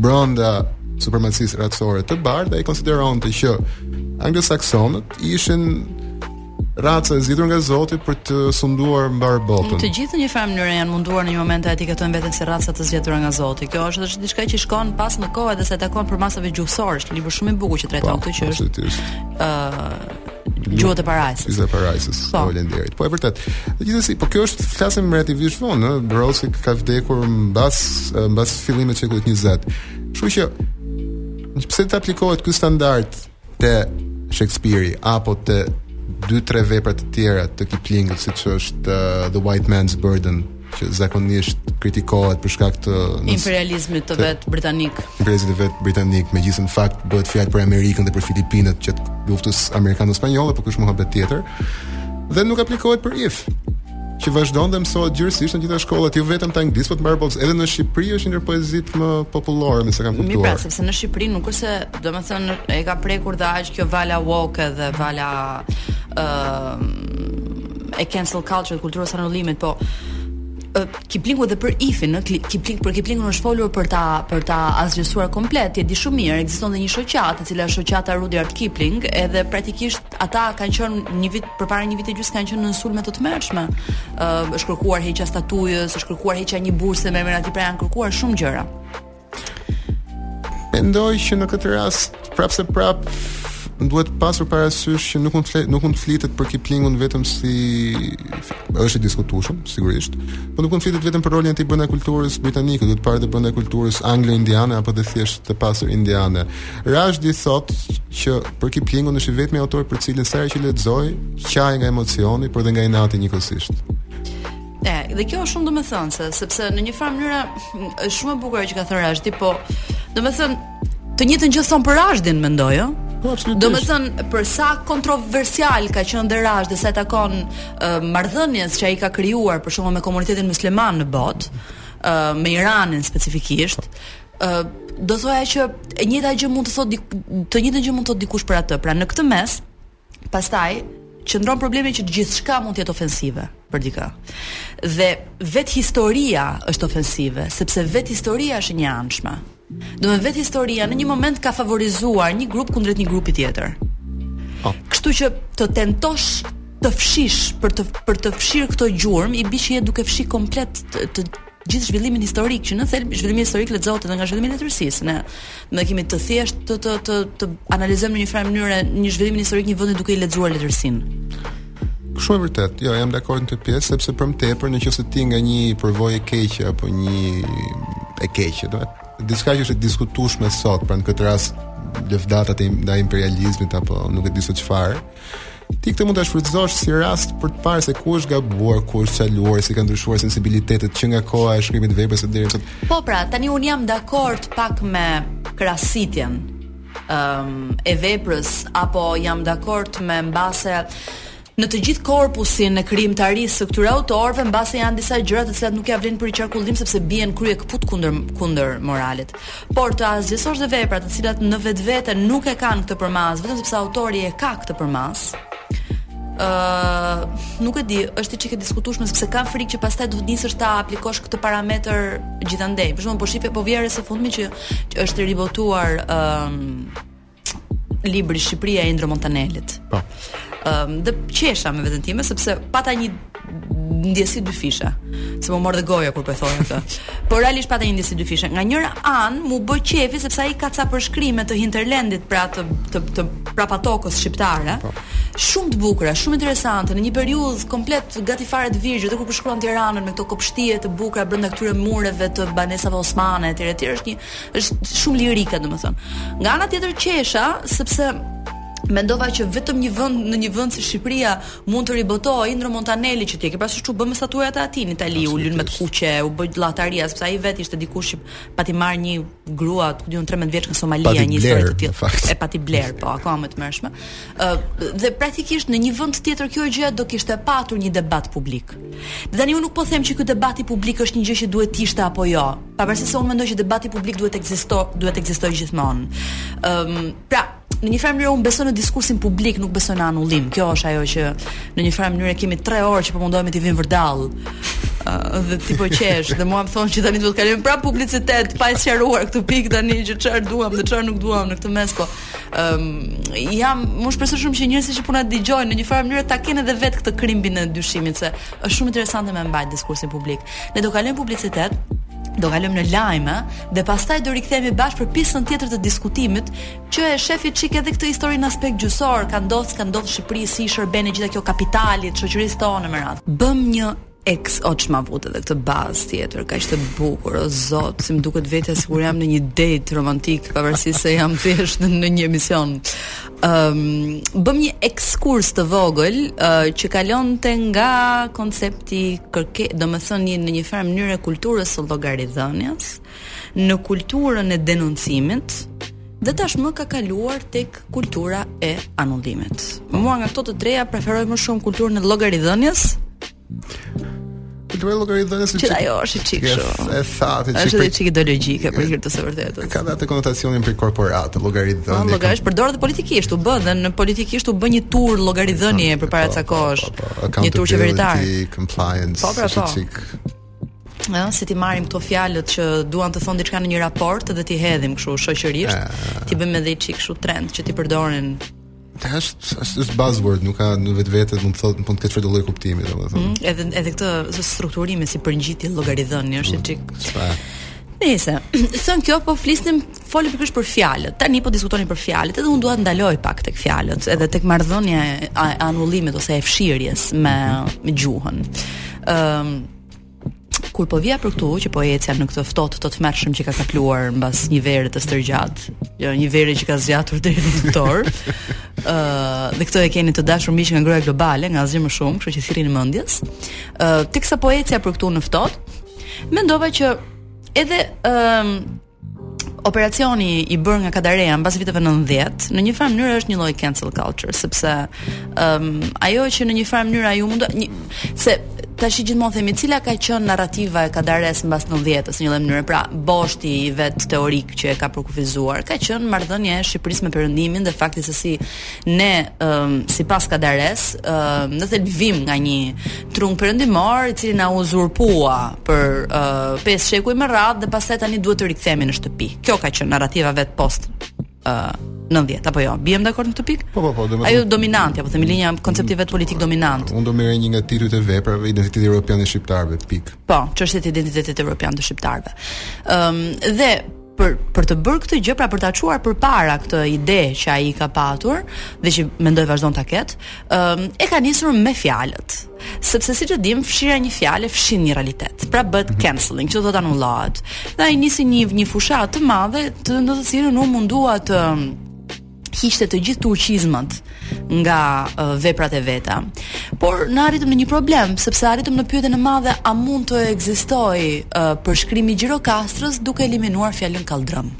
Brenda supremacisë racore të bardhë ai konsideronte që anglosaksonët ishin raca e zgjedhur nga Zoti për të sunduar mbarë botën. Të gjithë në një farë mënyre janë munduar në një moment të etiketojnë veten si raca të zgjedhura nga Zoti. Kjo është është diçka që shkon pas në kohë edhe sa takon për rrjedhave gjuhësore, është një libër shumë i bukur që trajton po, këtë që është. Ëh, uh, gjuhët e parajsës. Gjuhët e parajsës. Po, faleminderit. Po e vërtetë. Gjithsesi, po kjo është flasim relativisht vonë, ëh, Brosi ka vdekur mbas mbas fillimit të shekullit 20. Kështu që pse të aplikohet ky standard te Shakespeare-i apo te dy tre vepra të tjera të Kipling-ut siç është uh, The White Man's Burden që zakonisht kritikohet për shkak të imperializmit të, të vet britanik. Imperializmit të vet britanik, megjithëse në fakt bëhet fjalë për Amerikën dhe për Filipinët gjatë luftës amerikano-spanjolle, por ky është muhabet tjetër. Dhe nuk aplikohet për if. që vazhdon dhe mësohet gjerësisht në gjitha shkollat, jo vetëm të Anglisë, por të mbarë edhe në Shqipëri është një ndër poezitë më popullore, nëse kam kuptuar. Mirë, pra, sepse në Shqipëri nuk është se, domethënë, e ka prekur dhe aq kjo vala woke dhe vala ë uh, e cancel culture kulturës së anulimit, po Kiplingu dhe për Ifin, në Kipling për Kiplingun është folur për ta për ta asgjësuar komplet, e di shumë mirë, ekziston dhe një shoqatë, e cila është shoqata Rudyard Kipling, edhe praktikisht Ata kanë qenë një vit përpara një vit e gjys kanë qenë në sulme të tmerrshme. Ë uh, është kërkuar heqja statujës, është kërkuar heqja një burse me emrin e tij pra janë kërkuar shumë gjëra. Mendoj që në këtë rast prapë se prapë duhet pasur parasysh që nuk mund flet, nuk mund flitet për Kiplingun vetëm si është i diskutueshëm, sigurisht. Po nuk mund flitet vetëm për rolin e tij brenda kulturës britanike, duhet parë edhe brenda kulturës anglo-indiane apo të thjesht të pasur indiane. Rushdie thotë që për Kiplingun është i vetmi autor për cilin sa herë që lexoj, qaj nga emocioni, por dhe nga inati njëkohësisht. E, dhe kjo është shumë domethënëse, sepse në një farë mënyre është shumë e bukur që ka thënë Rushdie, po domethënë të njëjtën gjë thon për Rushdien mendoj, ë? Po, domethënë, për sa kontroversial ka qënë dhe Rushdie sa i takon uh, marrëdhënies që ai ka krijuar për shembull me komunitetin musliman në botë, uh, me Iranin specifikisht, Ë uh, do thoja që e njëjta gjë mund të thotë të njëjtën gjë mund të thotë dikush për atë. Pra në këtë mes, pastaj qëndron problemi që gjithçka mund të jetë ofensive për dikë. Dhe vetë historia është ofensive, sepse vetë historia është e njëanshme. Dome vetë historia në një moment ka favorizuar një grup kundrejt një grupi tjetër. Po. Kështu që të tentosh të fshish për të për të fshirë këto gjurmë i bie që je duke fshi komplet të, të gjithë zhvillimin historik që në thelb zhvillimi historik lexohet edhe nga zhvillimi i letërsisë. Ne më e kemi të thjeshtë të të të, të analizojmë në një farë mënyre një zhvillimin historik një vendi duke i lexuar letërsinë. Shumë e vërtetë. Jo, jam dakord në këtë pjesë sepse për më tepër në qoftë se ti nga një përvojë e keqe apo një e keqe, do të diçka që është e diskutueshme sot, pra në këtë rast lëvdatat ndaj imperializmit apo nuk e di se çfarë. Ti këtë mund ta shfrytëzosh si rast për të parë se ku është gabuar, ku është çaluar, si kanë ndryshuar sensibilitetet që nga koha e shkrimit të veprës së deri sot. Po pra, tani unë jam dakord pak me krasitjen um, e veprës apo jam dakord me mbase në të gjithë korpusin e krijimtarisë së këtyre autorëve mbase janë disa gjëra të cilat nuk ia vlen për t'i qarkulluar sepse bien kryekëput kundër kundër moralit. Por të asgjësosh dhe vepra të cilat në vetvete nuk e kanë këtë përmasë, vetëm sepse autori e ka këtë përmasë, Uh, nuk e di, është çik e diskutueshme sepse kam frikë që pastaj do të nisësh ta aplikosh këtë parametër gjithandej. Për shembull, po shihja, po vija re së fundmi që, që është ribotuar ëm um, libri Shqipëria e Indro Montanelit. Po. Ëm dhe qesha me veten time sepse pata një ndjesi dyfishe. Se më mori dhe goja kur po e thoja këtë. Por realisht pata një ndjesi dyfishe. Nga njëra anë m'u bë qejfi sepse ai ka ca përshkrime të hinterlandit pra të të, të prapatokës shqiptare. Po. Shumë të bukura, shumë interesante, në një periudhë komplet gati fare të virgjër, dhe kur përshkruan Tiranën me këto kopshtije të bukura brenda këtyre mureve të banesave osmane etj etj, është një Është shumë lirike, domethënë. Nga ana tjetër qesha, sepse mendova që vetëm një vend në një vend si Shqipëria mund të ribotohej Indro Montanelli që ti ke parë ç'u bë me statujat e atij në Itali u lyen me të kuqe u bë llataria sepse ai vetë ishte dikush që pati marrë një grua ku di unë 13 vjeçe në Somali, a pati një histori të tillë e pati blerë po akoma më e tmerrshme ë dhe praktikisht në një vend tjetër kjo gjë do kishte patur një debat publik dhe tani unë nuk po them që ky debati publik është një gjë që duhet të ishte apo jo Pavarësisht se unë mendoj që debati publik duhet të ekzistojë, duhet të ekzistojë gjithmonë. Ëm, um, pra, në një farë mënyrë unë besoj në diskursin publik, nuk besoj në anullim. Kjo është ajo që në një farë mënyrë kemi 3 orë që po mundohemi të vijmë vërdallë. Uh, dhe ti po qesh dhe mua më thonë që tani do të kalojmë prapë publicitet pa e sqaruar këtë pikë tani që çfarë duam dhe çfarë nuk duam në këtë mes po um, jam më shpresoj shumë që njerëzit që po na dëgjojnë në një farë mënyrë ta kenë edhe vetë këtë krimbin e dyshimit se është shumë interesante me mbajt diskursin publik Ne do kalojmë publicitet, do kalojmë në lajme dhe pastaj do rikthehemi bashkë për pjesën tjetër të diskutimit që të shohim një çik edhe këtë histori në aspekt gjyqësor ka ndodhur ka ndodhur Shqipëri si i shërben e gjitha kjo kapitalit shoqërisë tonë me radhë bëmë një eks o ç'ma vute dhe këtë bazë tjetër kaq të bukur o zot si më duket vetja sikur jam në një date romantik pavarësisht se jam thjesht në një emision um, bëmë një ekskurs të vogël uh, që kalonte nga koncepti kërke, domethënë një, në një farë mënyre kulturës së llogaridhënies, në kulturën e denoncimit, dhe tashmë ka kaluar tek kultura e anullimit. Mua nga këto të treja preferoj më shumë kulturën e llogaridhënies, Kjo llogaridhënia është çik. Ajo është çik kështu. Yes, e sa ti çik. Është çik ideologjike për hir të së vërtetës. Ka dhe atë konotacionin për korporata, llogaridhënia. Po llogaridhënia përdoret dhe politikisht u bë dhe në politikisht u bë një tur llogaridhënie po, përpara po, ca po, kohësh. Një tur qeveritar. Compliance. Po pra po. Çik. Ja, se t'i marrim këto fjalët që duan të thonë diçka në një raport dhe t'i hedhim kështu shoqërisht, t'i bëjmë edhe çik kështu trend që t'i përdorin është është është buzzword, nuk ka në vetvete mund të thotë mund të ketë çdo lloj kuptimi, domethënë. Mm, edhe edhe këto strukturime si përgjegjësi llogaridhënie është çik. Nëse, thon kjo po flisnim folim pikërisht për fjalët. Tani po diskutonim për fjalët, edhe unë dua të ndaloj pak tek fjalët, edhe tek marrëdhënia e anullimit ose e fshirjes me, mhm. me gjuhën. Ëm um, kur po vija për këtu që po ecja në këtë ftohtë të tmerrshëm që ka kapluar mbas një vere të stërgjatë, jo, një vere që ka zgjatur deri në tetor. Ëh, uh, dhe këto e keni të dashur miq nga ngrohja globale, nga asgjë më shumë, kështu që thirrini mendjes. Ëh, uh, teksa po ecja për këtu në ftohtë, mendova që edhe ëh um, operacioni i bërë nga Kadareja mbas viteve 90, në një farë mënyre është një lloj cancel culture, sepse ëm um, ajo që në një farë mënyre ajo mund të se tashi gjithmonë themi cila ka qenë narrativa e Kadaresë mbas 90-s në një lloj mënyre. Pra, boshti i vet teorik që e ka përkufizuar ka qenë marrëdhënia e Shqipërisë me Perëndimin dhe fakti se si Ne um, sipas Kadaresë, um, në thelb vijmë nga një trung perëndimor i cili na uzurpua për uh, pesë shekuj me radhë dhe pastaj tani duhet të rikthehemi në shtëpi. Kjo ka qenë narrativa e vet post uh, 90 apo jo. Biem dakord në këtë pikë? Po po po, domethënë. Ajo dominante, apo themi linja, koncepti i vet politik dominant. Unë do merrja një nga titujt e veprave identiteti europian i shqiptarëve, pikë. Po, çështjet e identitetit europian të shqiptarëve. Ëm um, dhe për për të bërë këtë gjë, pra për ta çuar përpara këtë ide që ai ka patur dhe që mendoj vazhdon ta ketë, ëm e ka nisur me fjalët. Sepse siç e dim, fshirja e një fjale fshin një realitet. Pra bëhet mhm. canceling, që do të thotë anullohet. Dhe ai nisi një një fushatë të madhe, të në të cilën u mundua të hiqte të gjithë turqizmat nga uh, veprat e veta. Por ne arritëm në një problem, sepse arritëm në pyetjen e madhe a mund të ekzistojë uh, përshkrimi i Gjirokastrës duke eliminuar fjalën kalldrëm.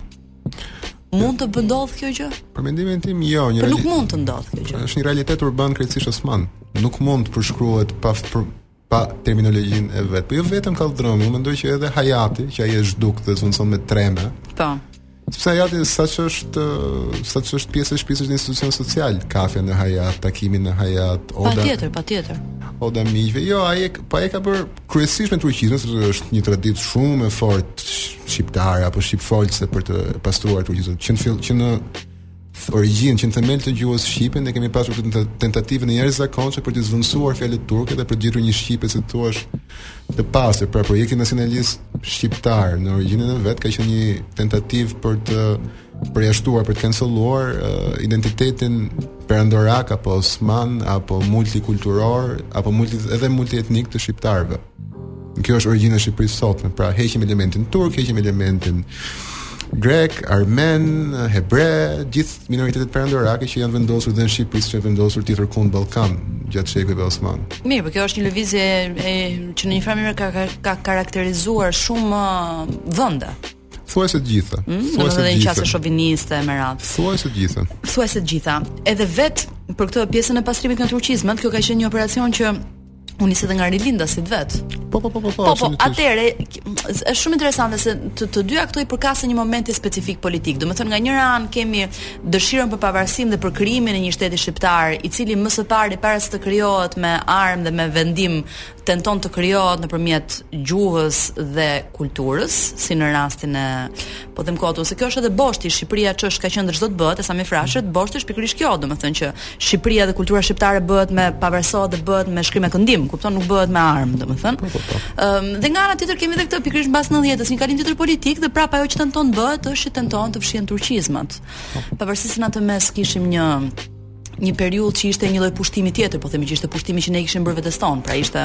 Mund të ndodhë kjo gjë? Për mendimin tim jo, një realitet. nuk mund të ndodhë kjo gjë. Është një realitet urban krejtësisht osman. Nuk mund të përshkruhet pa për pa terminologjinë e vet. Po jo vetëm kalldrëmi, unë mendoj që edhe hajati, që ai është dukur dhe e zëvendëson me treme. Po. Sepse hajati sa që është sa që është pjesë e shpisë është institucion social, kafe në hajat, takimi në hajat, oda. Patjetër, patjetër. Oda e miqve. Jo, ai pa po e ka bërë kryesisht me turqizmat, sepse është një traditë shumë e fortë shqiptare apo shqipfolse për të pastruar turqizmat. Që në fill, që në origjinë që në themel të gjuhës shqipe ne kemi pasur këtë tentativën e jashtëzakonshme për të zëvendësuar fjalët turke dhe për të gjetur një shqipe si të thuash të pastër, pra projekti nacionalist shqiptar në origjinën e vet ka qenë një tentativë për të përjashtuar për të kancelluar uh, identitetin perandorak apo osman apo multikulturor apo multi edhe multietnik të shqiptarëve Kjo është origjina e Shqipërisë së sotme, pra heqim elementin turk, heqim elementin grek, armen, hebre, gjithë minoritetet perandorake që janë vendosur dhe në Shqipëri, siç janë vendosur tjetërkund në Ballkan gjatë shekujve osmanë. Mirë, por kjo është një lëvizje e, që në një farë mënyre ka, ka, ka karakterizuar shumë uh, vende. Thuajse të gjitha. Mm, thuajse të gjitha. Me qasje shoviniste e me radhë. Thuajse të gjitha. Thuajse të gjitha. Edhe vetë për këtë pjesën e pastrimit nga turqizmat, kjo ka qenë një operacion që u nisi edhe nga rilindasit vetë. Po po po po po. Po po, atëherë është shumë interesante se të, të dyja këto i përkasin një momenti specifik politik. Domethënë nga njëra anë kemi dëshirën për pavarësim dhe për krijimin e një shteti shqiptar, i cili më së pari para se të krijohet me armë dhe me vendim tenton të krijohet nëpërmjet gjuhës dhe kulturës, si në rastin e po them kot, se kjo është edhe boshti, Shqipëria ç'është, ç'ka qenë dhe ç'do të bëhet, e Sami Frashërit, mm. boshti është pikërisht kjo, domethënë që Shqipëria dhe kultura shqiptare bëhet me pavarësohet dhe bëhet me shkrim e këndim, kupton, nuk bëhet me armë, domethënë. Ëm po, po, po. um, dhe nga ana tjetër kemi edhe këtë pikërisht mbas 90-s, një kalim tjetër politik dhe prapë ajo që tenton të bëhet është që tenton të fshihen turqizmat. Pavarësisht se në atë mes kishim një një periudhë që ishte një lloj pushtimi tjetër, po themi që ishte pushtimi që ne i kishim bërë vetes tonë, pra ishte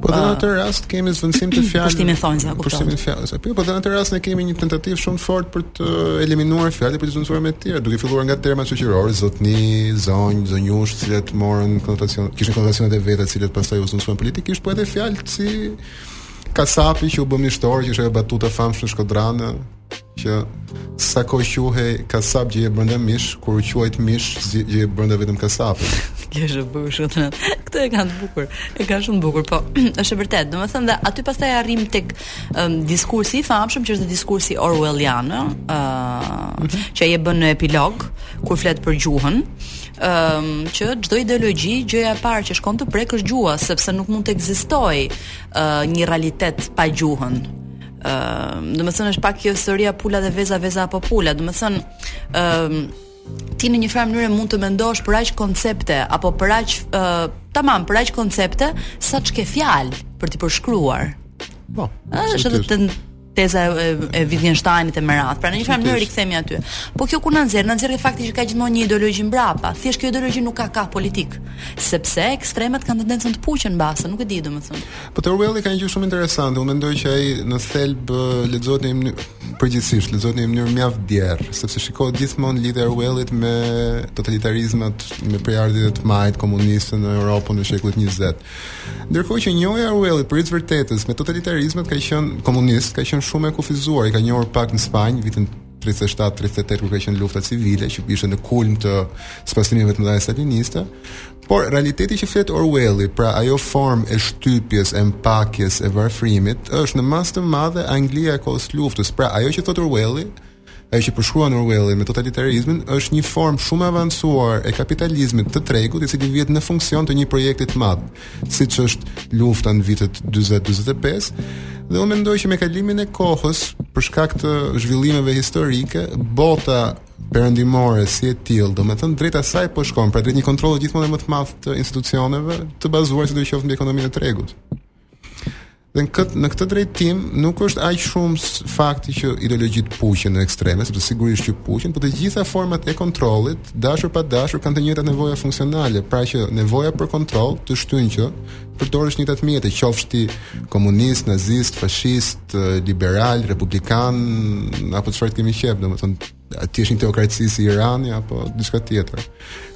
Po në atë rast kemi zëvendësim të fjalës. Pushtim në thonjëza kupton. Pushtimi i fjalës. Po, po në atë rast ne kemi një tentativë shumë të fortë për të eliminuar fjalët për t'i zëvendësuar me të tjera, duke filluar nga terma shoqërorë, zotni, zonjë, zonjushë, të cilat morën konotacion, kishin konotacionet e veta, të cilat pastaj u zëvendësuan politikisht, po edhe fjalë si kasapi që u bë mishtor, që është ajo batuta e famshme shkodrane, që sa kohë quhej kasap, qe brenda mish, kur u quajt mish, qe brenda vetëm kasapi. Kjo është bukur shumë. Këtë e kanë të bukur. E kanë shumë të bukur, po është e vërtetë. Domethënë dhe aty pastaj arrijmë tek um, diskursi i famshëm që është diskursi Orwellian, ë, uh, që ai e bën në epilog kur flet për gjuhën um, që çdo ideologji gjëja e parë që shkon të prekë është gjuha sepse nuk mund të ekzistojë uh, një realitet pa gjuhën Ë, uh, domethënë është pak kjo historia pula dhe veza, veza apo pula. Domethënë, ë, uh, ti në një farë mënyre mund të mendosh për aq koncepte apo për aq uh, tamam për aq koncepte sa ç'ke fjalë për t'i përshkruar. Po. Është edhe teza e, e Wittgensteinit e me radhë. Pra në një farë mënyre rikthehemi aty. Po kjo ku na nxjerr? Na nxjerr te fakti që ka gjithmonë një ideologji mbrapa. Thjesht kjo ideologji nuk ka kah politik, sepse ekstremat kanë tendencën të puqen mbase, nuk e di domethënë. Po te Orwelli ka një gjë shumë interesante. Unë mendoj që ai në thelb lexohet në një mënyrë përgjithësisht, lexohet në një mënyrë mjaft djerr, sepse shikohet gjithmonë lidhja e Orwellit me totalitarizmat, me prejardhje të majtë komuniste në Europë në shekullin 20. Ndërkohë që njohja e Orwellit për hir të vërtetës me totalitarizmat qoftë komunist, ka qenë shumë e kufizuar, i ka njohur pak në Spanjë vitin 37-38 kur ka qenë lufta civile që ishte në kulm të spastrimeve të mëdha staliniste, Por, realiteti që flet Orwell-i, pra ajo formë e shtypjes, e mpakjes, e varfërimit, është në masë të madhe Anglia e kohës luftës. Pra, ajo që thotë Orwell-i, ajo që përshkruan Orwell-i me totalitarizmin, është një formë shumë e avancuar e kapitalizmit të tregut, i cili vihet në funksion të një projekti të madh, siç është lufta në vitet 40-45. Dhe unë mendoj që me kalimin e kohës, për shkak të zhvillimeve historike, bota perëndimore si e tillë, domethënë drejt asaj po shkon, pra drejt një kontrolli gjithmonë e më të madh të institucioneve, të bazuar sido qoftë mbi ekonominë e tregut. Dhe në këtë në këtë drejtim nuk është aq shumë fakti që ideologjitë puqen në ekstreme, sepse sigurisht që puqen, por të gjitha format e kontrollit, dashur pa dashur, kanë të njëjtat nevoja funksionale, pra që nevoja për kontroll të shtyn që të përdorësh të njëjtat mjete, qofsh ti komunist, nazist, fashist, liberal, republikan, apo çfarë të kemi qejf, domethënë të jesh një teokraci si Irani apo diçka tjetër.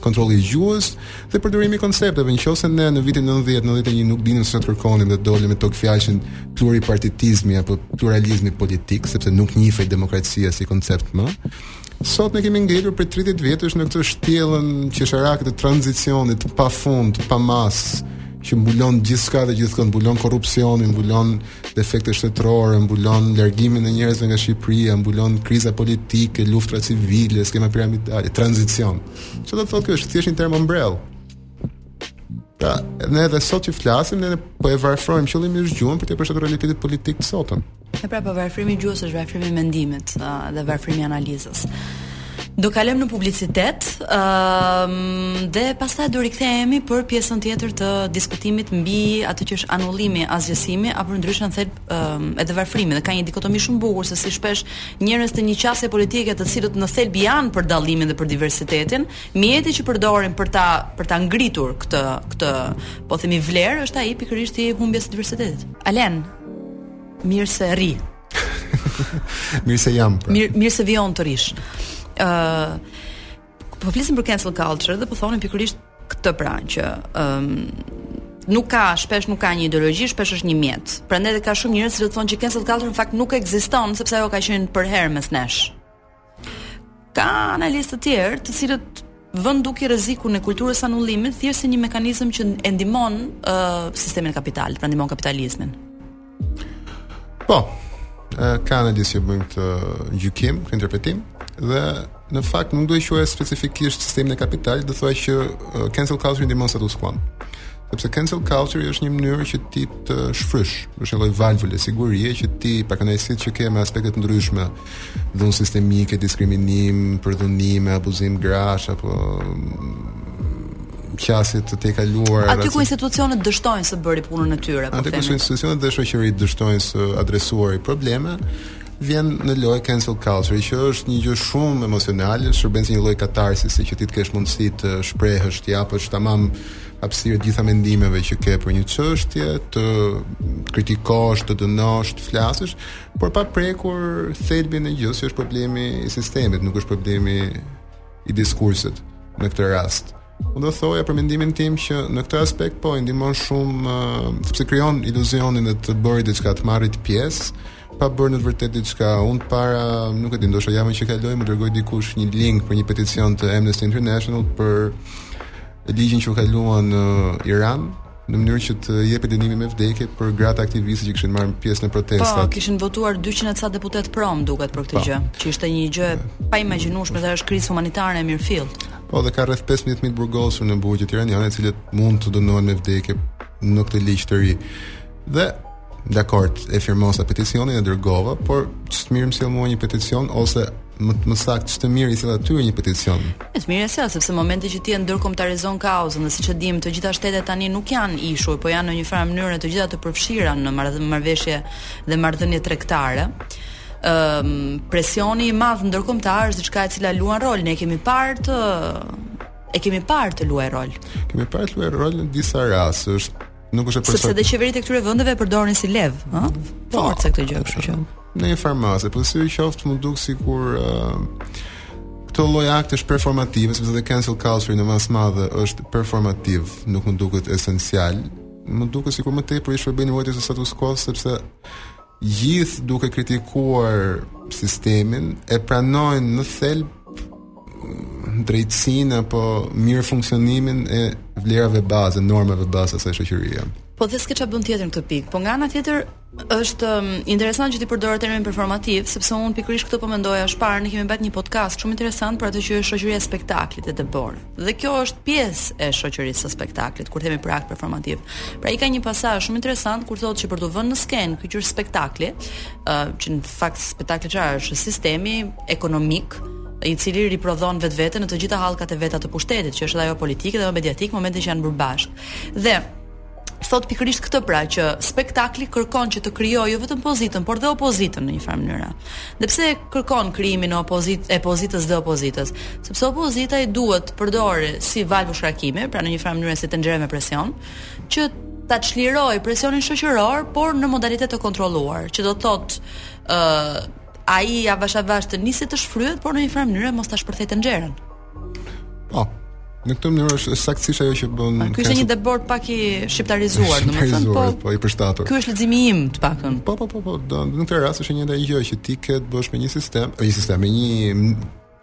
Kontrolli i gjuhës dhe përdorimi i koncepteve, në qoftë se ne në vitin 90, 91 nuk dinim se ça të kërkonim dhe dolëm me togfjalëshin pluripartitizmi apo pluralizmi politik, sepse nuk njihej demokracia si koncept më. Sot ne kemi ngelur prej 30 vjetësh në këtë shtjellën qesharake të tranzicionit pa fund, pa masë, që mbulon gjithçka dhe gjithkund, mbulon korrupsionin, mbulon defekte shtetërore, mbulon largimin e njerëzve nga Shqipëria, mbulon kriza politike, luftra civile, skema piramidale, tranzicion. Çfarë do të thotë kjo? Është thjesht një term ombrellë. Pra, ne edhe sot që flasim, ne po e varfrojmë qëllimisht gjuhën për t'iu përshtatur realitetit politik të sotëm. E pra po varfërimi i gjuhës është varfërimi i mendimit uh, dhe varfërimi i analizës. Do kalojmë në publicitet, ëm ehm, uh, dhe pastaj do rikthehemi për pjesën tjetër të diskutimit mbi atë që është anullimi, asgjësimi apo ndryshe në thelb ëm ehm, uh, edhe varfërimi. Dhe ka një dikotomi shumë e bukur se si shpesh njerëz të një qasje politike të cilët në thelb janë për dallimin dhe për diversitetin, mjeti që përdorin për ta për ta ngritur këtë këtë po themi vlerë është ai pikërisht i humbjes së diversitetit. Alen, Mirë se rri. mirë se jam. Pra. Mirë mirë se vijon të rrish. Ë uh, po flisim për cancel culture dhe po thonim pikërisht këtë pra që ë um, nuk ka shpesh nuk ka një ideologji, shpesh është një mjet. Prandaj dhe ka shumë njerëz që thonë që cancel culture në fakt nuk ekziston sepse ajo ka qenë përherë mes nesh. Ka analistë të tjerë, të cilët vënë në dukje rrezikun e kulturës së anullimit thjesht si një mekanizëm që e ndihmon uh, sistemin e kapitalit, pra ndihmon kapitalizmin. Po. Ka analistë që bëjnë këtë gjykim, këtë interpretim dhe në fakt nuk do ta quaja specifikisht sistemin e kapitalit, do thoja që uh, cancel culture ndihmon status quo. Sepse cancel culture është një mënyrë që ti të shfrysh, është një lloj valvule sigurie që ti pakënaqësitë që ke me aspekte të ndryshme dhunë sistemike, diskriminim, përdhunime, abuzim grash apo qasje të tejkaluara aty ku institucionet dështojnë së bëri punën e tyre po aty ku institucionet dhe shoqëritë dështojnë së adresuari probleme vjen në lojë cancel culture që është një gjë shumë emocionale, shërben si një lloj katarsisi që ti të kesh mundësi të shprehësh, të japësh tamam hapësirë të gjitha mendimeve që ke për një çështje, të kritikosh, të dënosh, të flasësh, por pa prekur thelbin e gjësë që është problemi i sistemit, nuk është problemi i diskursit në këtë rast. Unë do thoja për mendimin tim që në këtë aspekt po i ndihmon shumë uh, sepse krijon iluzionin e të bërit diçka të marrit pjesë pa bërë në të vërtetë diçka. Unë para, nuk e di, ndoshta javën që kaloi më dërgoi dikush një link për një peticion të Amnesty International për ligjin që u kalua në Iran në mënyrë që të jepet dënimi me vdekje për gratë aktiviste që kishin marrë pjesë në protestat. Po, kishin votuar 200 ca deputetë pro më duket për këtë po. gjë, që ishte një gjë e paimagjinueshme dhe është krizë humanitare e mirëfilltë. Po, dhe ka rreth 15000 të burgosur në burgjet iraniane, të cilët mund të dënohen me vdekje në këtë ligj të ri. Dhe dakord e firmosa peticionin e dërgova, por ç'të mirë më sjell mua një peticion ose më më saktë ç'të mirë i sjell atyre një peticion. E të mirë sjell sepse momenti që ti e ndërkombëtarizon kauzën dhe siç e dimë të gjitha shtetet tani nuk janë ishuj, po janë në një farë mënyre të gjitha të përfshira në marrëveshje dhe marrëdhënie tregtare. Ëm um, presioni i madh ndërkombëtar është diçka e cila luan rol, ne kemi parë të e kemi parë të luajë rol. Kemi parë të luajë rol në disa raste, është Nuk është e përsëritur. Sepse dhe qeveritë e këtyre vendeve e përdorin si levë, ëh? Po, force këtë gjë, kështu që. Në një farë mase, po sidoqoftë mua më duket sikur ë këto lloj aktesh performative, sepse dhe cancel culture në masë të madhe është performativ, nuk më duket esencial. Më duket sikur më tepër i shërbejnë ruajtjes së status quo sepse gjithë duke kritikuar sistemin e pranojnë në thelb drejtësinë apo mirëfunksionimin e vlerave bazë, normave bazë të asaj shoqërie. Po dhe s'ke ça bën tjetër në këtë pikë. Po nga ana tjetër është um, interesant që ti përdore termin performativ, sepse unë pikërisht këtë po mendoja që më parë, ne kemi bërë një podcast shumë interesant për atë që është shoqëria e spektaklit e Debord. Dhe kjo është pjesë e shoqërisë së spektaklit, kur themi për akt performativ. Pra ai ka një pasazh shumë interesant kur thotë që për t'u vënë në skenë ky është spektakli, ë uh, që në fakt spektakli çfarë është sistemi ekonomik i cili riprodhon vetveten në të gjitha hallkat e veta të pushtetit, që është ajo politike dhe ajo mediatike, momentin që janë bërë bashkë. Dhe Thotë pikërisht këtë pra që spektakli kërkon që të krijojë jo vetëm pozitën, por dhe opozitën në një farë mënyre. Dhe pse kërkon krijimin e opozitë e pozitës dhe opozitës? Sepse opozita i duhet të përdoret si valvul shkarkimi, pra në një farë mënyre si tenxhere me presion, që ta çlirojë presionin shoqëror, por në modalitet të kontrolluar, që do të thotë ë uh, ai avash avash të nisë të shfryhet, por në një farë mënyre mos ta shpërthejë tenxheren. Po. Në këtë mënyrë është saktësisht ajo që bën. Ky është një Debord pak i shqiptarizuar, domethënë po. Po i përshtatur. Ky është leximi im, të paktën. Po po po po, do në këtë rast është e njëjta gjë që ti ke të bësh me një sistem, një sistem me një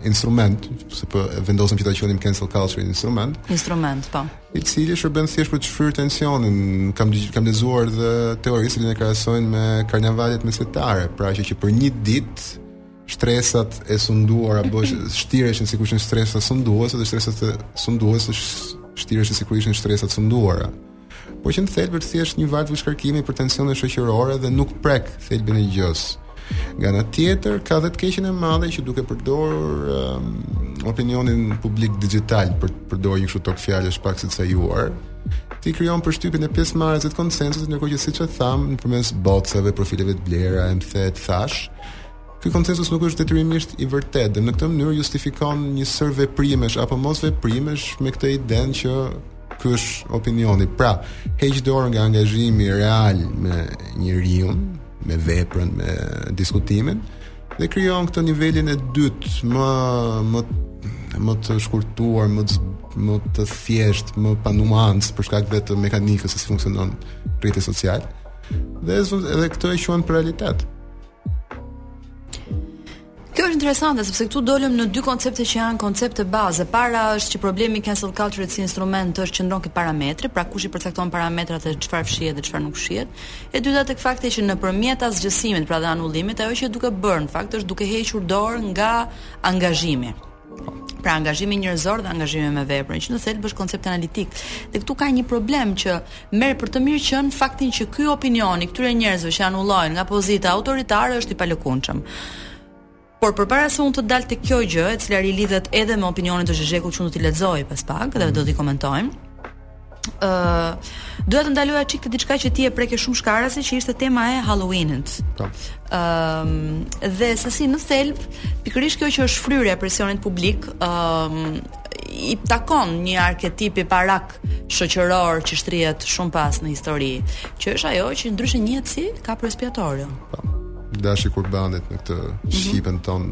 instrument, se po vendosëm që ta quajmë cancel culture instrument. Instrument, po. I cili shërben thjesht për të shfryrë tensionin. Kam kam lexuar dhe teorinë që e krahasojnë me karnavalet mesjetare, pra që, që për një ditë Shtresat e sunduara bë- sh- shtireshin sikur ishin shtresa sunduese dhe shtresat sunduese shtireshin sikur ishin shtresa të sunduara. Po që në thelb është thjesht një valvul shkarkimi për tensione shoqërore dhe nuk prek thelbin e gjësë. Nga ana tjetër, ka dhe të keqen e madhe që duke përdor um, opinionin publik dixhital për të përdor një kështu togfjalësh pak si të sajuar, ti krijon përshtypjen e pjesëmarrjes e të konsensusit, ndërkohë që siç thamë, nëpërmjet botseve, profileve të blera, e më the, të thashë, Ky konsensus nuk është detyrimisht i vërtetë dhe në këtë mënyrë justifikon një sërë veprimesh apo mosveprimesh me këtë idenë që ky është opinioni. Pra, heq dorë nga angazhimi real me njeriun, me veprën, me diskutimin dhe krijon këtë nivelin e dytë më më më të shkurtuar, më të, më të thjeshtë, më pa nuancë për shkak vetë të mekanikës se si funksionon rrjeti social. Dhe edhe këtë e quajmë për realitet. Kjo është interesante sepse këtu dolëm në dy koncepte që janë koncepte bazë. E para është që problemi i cancel culture si instrument është qëndron ke parametri, pra kush i përcakton parametrat e çfarë fshihet dhe çfarë nuk fshihet. E dyta tek fakti që nëpërmjet asgjësimit, pra dhe anullimit, ajo që është duke bërë në fakt është duke hequr dorë nga angazhimi. Pra angazhimi njerëzor dhe angazhimi me veprën, që në thelb është koncepti analitik. Dhe këtu ka një problem që merr për të mirëqenë faktin që ky opinion i këtyre njerëzve që anullojnë nga pozita autoritare është i palëkundshëm. Por përpara se unë të dal te kjo gjë, e cila rilidhet edhe me opinionin e Zhizhekut që unë do t'i lexoj pas pak dhe do t'i komentojmë, ë uh, doja të ndaloja një çik te diçka që ti e preke shumë shkarazi që ishte tema e Halloween-it. Po. Ëm uh, dhe se si në thelb pikërisht kjo që është fryrja e presionit publik, ëm uh, i takon një arketipi pra shoqëror që shtrihet shumë pas në histori, që është ajo që ndryshe njihet si kapro espiatorio. Po. Dashi i Kurbanit në këtë mhm. shqipen mm -hmm. tonë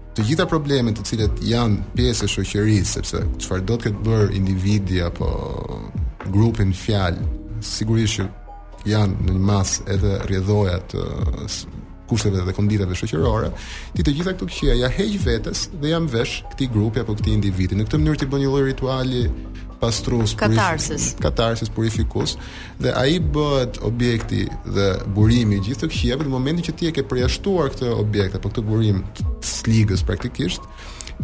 Të gjitha problemet të cilat janë pjesë e shoqërisë, sepse çfarëdo të ketë bërë individi apo grupi në fjalë, sigurisht që janë në një masë edhe rrjedhojë të kushteve dhe konditave shoqërore, ti të gjitha këto këqija ia heq vetes dhe ia mvesh këtij grupi apo këtij individi. Në këtë mënyrë ti bën një lloj rituali pastrues, katarsis, katarsis purifikues, Dhe ai bëhet objekti dhe burimi i gjithë të këqijave në momentin që ti e ke përjashtuar këtë objekt apo këtë burim të sligës praktikisht,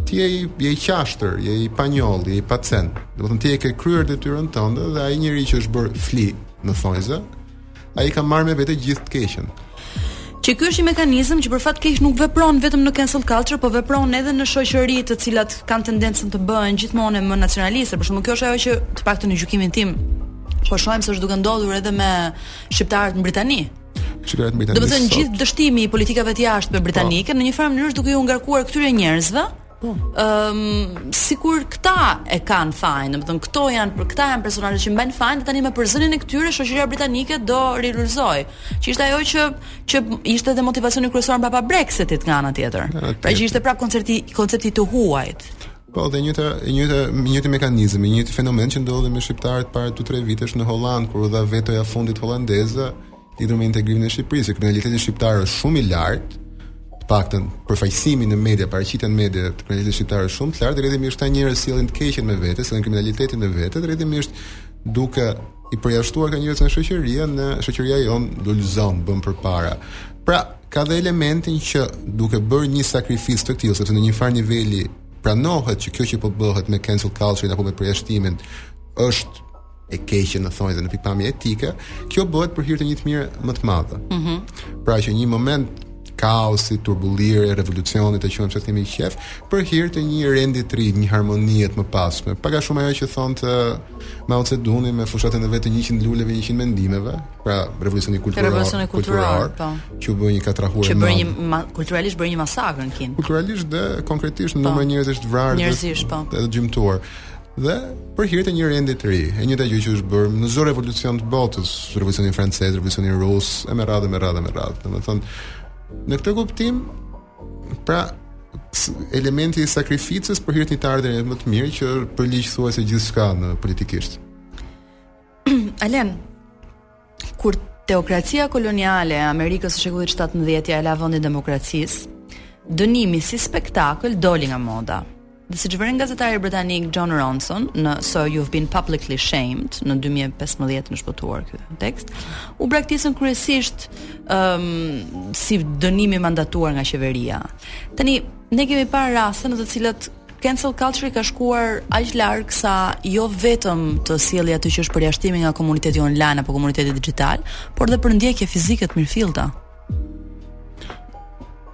ti je i je i pastër, je i panjollë, je i pa cen. Domethënë ti e ke kryer detyrën tënde dhe ai njeriu që është bërë fli në thonjëza, ai ka marrë me vete gjithë të keqen. Që ky është një mekanizëm që për fat të keq nuk vepron vetëm në cancel culture, po vepron edhe në shoqëri të cilat kanë tendencën të bëhen gjithmonë më nacionaliste. Për shembull, kjo është ajo që të paktën në gjykimin tim po shohim se është duke ndodhur edhe me shqiptarët në Britani. Shqiptarët në Britani. Domethënë gjithë dështimi i politikave të jashtme britanike në një farë mënyrë është duke iu ngarkuar këtyre njerëzve, Po. Ëm um, sikur këta e kanë fajin, domethënë këto janë për këta janë personazhe që mbajnë fajin dhe tani me përzënien e këtyre shoqëria britanike do rilulëzojë. Që ishte ajo që që ishte dhe motivacioni kryesor mbrapa Brexitit nga ana tjetër. Pra që ishte prapë koncepti koncepti i të huajit. Po, dhe njëta njëta njëti mekanizëm, njëti fenomen që ndodhi me shqiptarët para 2-3 vitesh në Holandë kur u dha vetoja e fundit holandeze, lidhur me integrimin e Shqipërisë, se kriminaliteti shqiptar është shumë i lartë, të paktën përfaqësimi në media, paraqitja në media e kriminalitetit shqiptar është shumë e lartë, rrjedhimisht këta njerëz sjellin të keqen me vete, sjellin kriminalitetin me vete, rrjedhimisht duke i përjashtuar këta njerëz në shoqëria, në shoqëria jonë lulëzon, bën përpara. Pra, ka dhe elementin që duke bërë një sakrificë të tillë, sepse në një farë niveli pranohet që kjo që po bëhet me cancel culture apo me përjashtimin është e keqe në thonjëza dhe në pikëpamje etike, kjo bëhet për hir të një të mire më të madhe. Ëh. Mm -hmm. Pra që një moment kaosi, turbullire, revolucioni ta quajmë si të kemi qejf, për hir të një rendi të ri, një harmonie të mëpasme. Pak a shumë ajo që thoshte Mao Zedong me fushatën e vet të 100 luleve, 100 mendimeve, pra revolucioni kulturor. Revolucioni kulturor, po. Që u bë një katrahurë. Që bëri një ma, kulturalisht bëri një masakër në Kinë. Kulturalisht dhe konkretisht po, numri njerëzish të vrarë. Njerëzish, po. Edhe gjymtuar. dhe për hir të një rendi të ri. E njëjta gjë që është bërë në çdo revolucion të botës, revolucionin francez, revolucionin rus, e me radhë me radhë me radhë. Domethënë në këtë kuptim pra elementi i sakrificës për hir të një të ardhje më të mirë që përligj thuajse gjithçka ë politikisht. Alen, kur teokracia koloniale e Amerikës së shekullit 17 ia la vendin demokracisë, dënimi si spektakël doli nga moda. Dhe siç vren gazetari britanik Jon Ronson në So You've Been Publicly Shamed në 2015 në shpëtuar ky tekst, u braktisën kryesisht um, si dënim i mandatuar nga qeveria. Tani ne kemi parë raste në të cilat Cancel culture ka shkuar aq larg sa jo vetëm të sjellë atë që është përjashtimi nga komuniteti online apo komuniteti dixhital, por dhe përndjekje fizike të mirëfillta.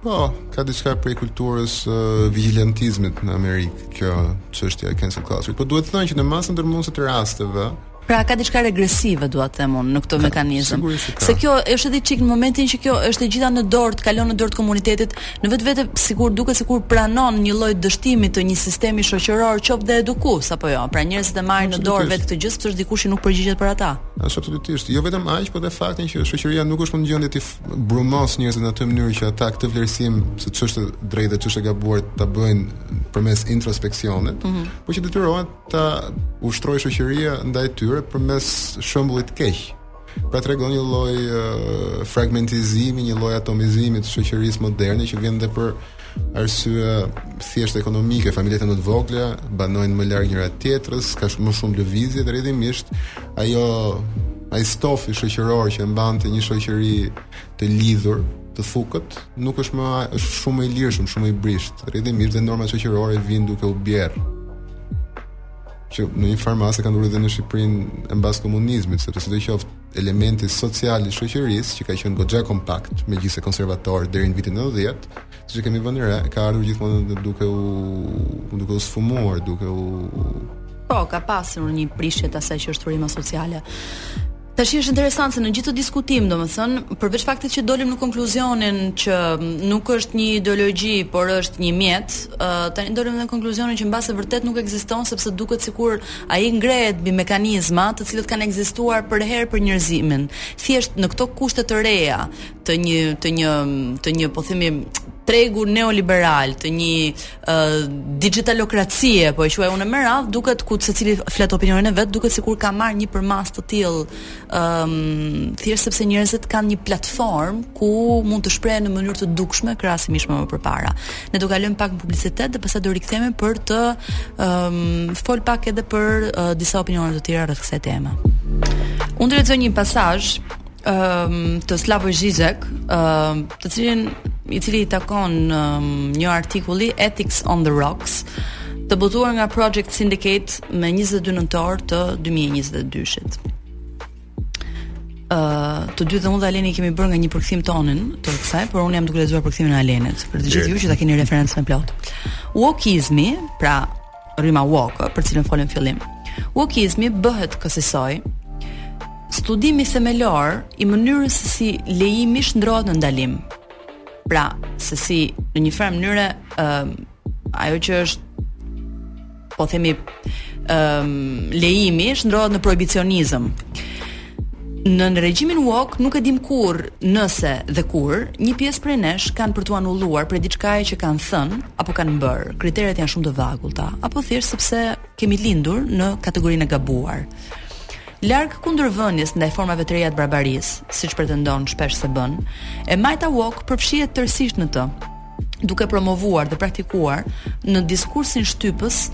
Po, ka diçka prej kulturës uh, vigjilantizmit në Amerikë kjo çështja e cancel culture. Po duhet thënë që në masën dërrmuese të rasteve, Pra ka diçka regresive dua të them unë në këtë mekanizëm. Se kjo është edhe çik në momentin që kjo është e gjitha në dorë, kalon në dorë të komunitetit, në vetvete sikur duket sikur pranon një lloj dështimi të një sistemi shoqëror qoftë dhe edukues apo jo. Pra njerëzit e marrin në dorë vetë këtë gjë sepse është dikush që nuk përgjigjet për ata. Është absolutisht. Jo vetëm aq, por dhe fakti që shoqëria nuk është në gjendje të brumosë njerëzit në atë mënyrë që ata këtë vlerësim se ç'është e drejtë dhe ç'është e gabuar ta bëjnë përmes introspeksionit, mm -hmm. por që detyrohen ta ushtrojë shoqëria ndaj tyre përmes shembullit të keq. Pra tregon një lloj fragmentizimi, një lloj atomizimi të shoqërisë moderne që vjen edhe për arsye thjesht ekonomike, familjet më të vogla banojnë më larg njëra tjetrës, ka shumë më shumë lëvizje dhe rrjedhimisht ajo ai stofi shoqëror që e mbante një shoqëri të lidhur, të thukët, nuk është më është shumë më i lirshëm, shumë më i brishtë. Rrjedhimisht dhe normat shoqërore vijnë duke u bjerrë. Që në një farë mase ka ndodhur edhe në Shqipërinë e mbas komunizmit, sepse sido qoftë elementi social i shoqërisë që ka qenë goxha kompakt, megjithëse konservator deri në vitin 90, siç e kemi vënë re, ka ardhur gjithmonë duke u duke u sfumuar, duke u Po, ka pasur një prishje të asaj që është thurima sociale. Tash është interesant se në gjithë këtë diskutim, domethënë, përveç faktit që dolëm në konkluzionin që nuk është një ideologji, por është një mjet, uh, tani dolëm në konkluzionin që mbase vërtet nuk ekziston sepse duket sikur ai ngrehet mbi mekanizma të cilët kanë ekzistuar përherë për njerëzimin. Thjesht në këto kushte të reja të një të një të një po themi tregu neoliberal të një digitalokracie, po e quaj unë me radhë, duket ku secili flet opinionin e vet, duket sikur ka marrë një përmasë të tillë, ëm, um, thjesht sepse njerëzit kanë një platformë ku mund të shprehen në mënyrë të dukshme krahasimisht me më përpara. Ne do kalojmë pak në publicitet dhe pastaj do rikthehemi për të ëm um, folur pak edhe për uh, disa opinione të tjera rreth kësaj teme. Unë do të lexoj një pasazh ëm um, të Slavoj Zizek, ëm um, të cilin i cili i takon um, një artikulli Ethics on the Rocks, të botuar nga Project Syndicate me 22 nëntor të 2022-shit. Uh, të dy dhe unë dhe Aleni kemi bërë nga një përkthim tonin të kësaj, por unë jam duke lexuar përkthimin e Alenit, për të gjithë ju që ta keni referencën e plotë. Wokizmi, pra Rryma woke, për cilën folëm në fillim. Wokizmi bëhet kësisoj studimi themelor i mënyrës se si lejimi shndrohet në ndalim. Pra, se si në një farë mënyre ë uh, ajo që është po themi ë uh, lejimi shndrohet në prohibicionizëm. Nën regjimin wok nuk e dimë kurrë nëse dhe kur një pjesë prej nesh kanë për t'u anulluar prej diçkaje që kanë thënë apo kanë bërë. Kriteret janë shumë të vagullta, apo thjesht sepse kemi lindur në kategorinë e gabuar. Larg kundërvënies ndaj formave të reja të barbarisë, siç pretendon shpesh se bën, e majta wok përfshihet tërësisht në të, duke promovuar dhe praktikuar në diskursin shtypës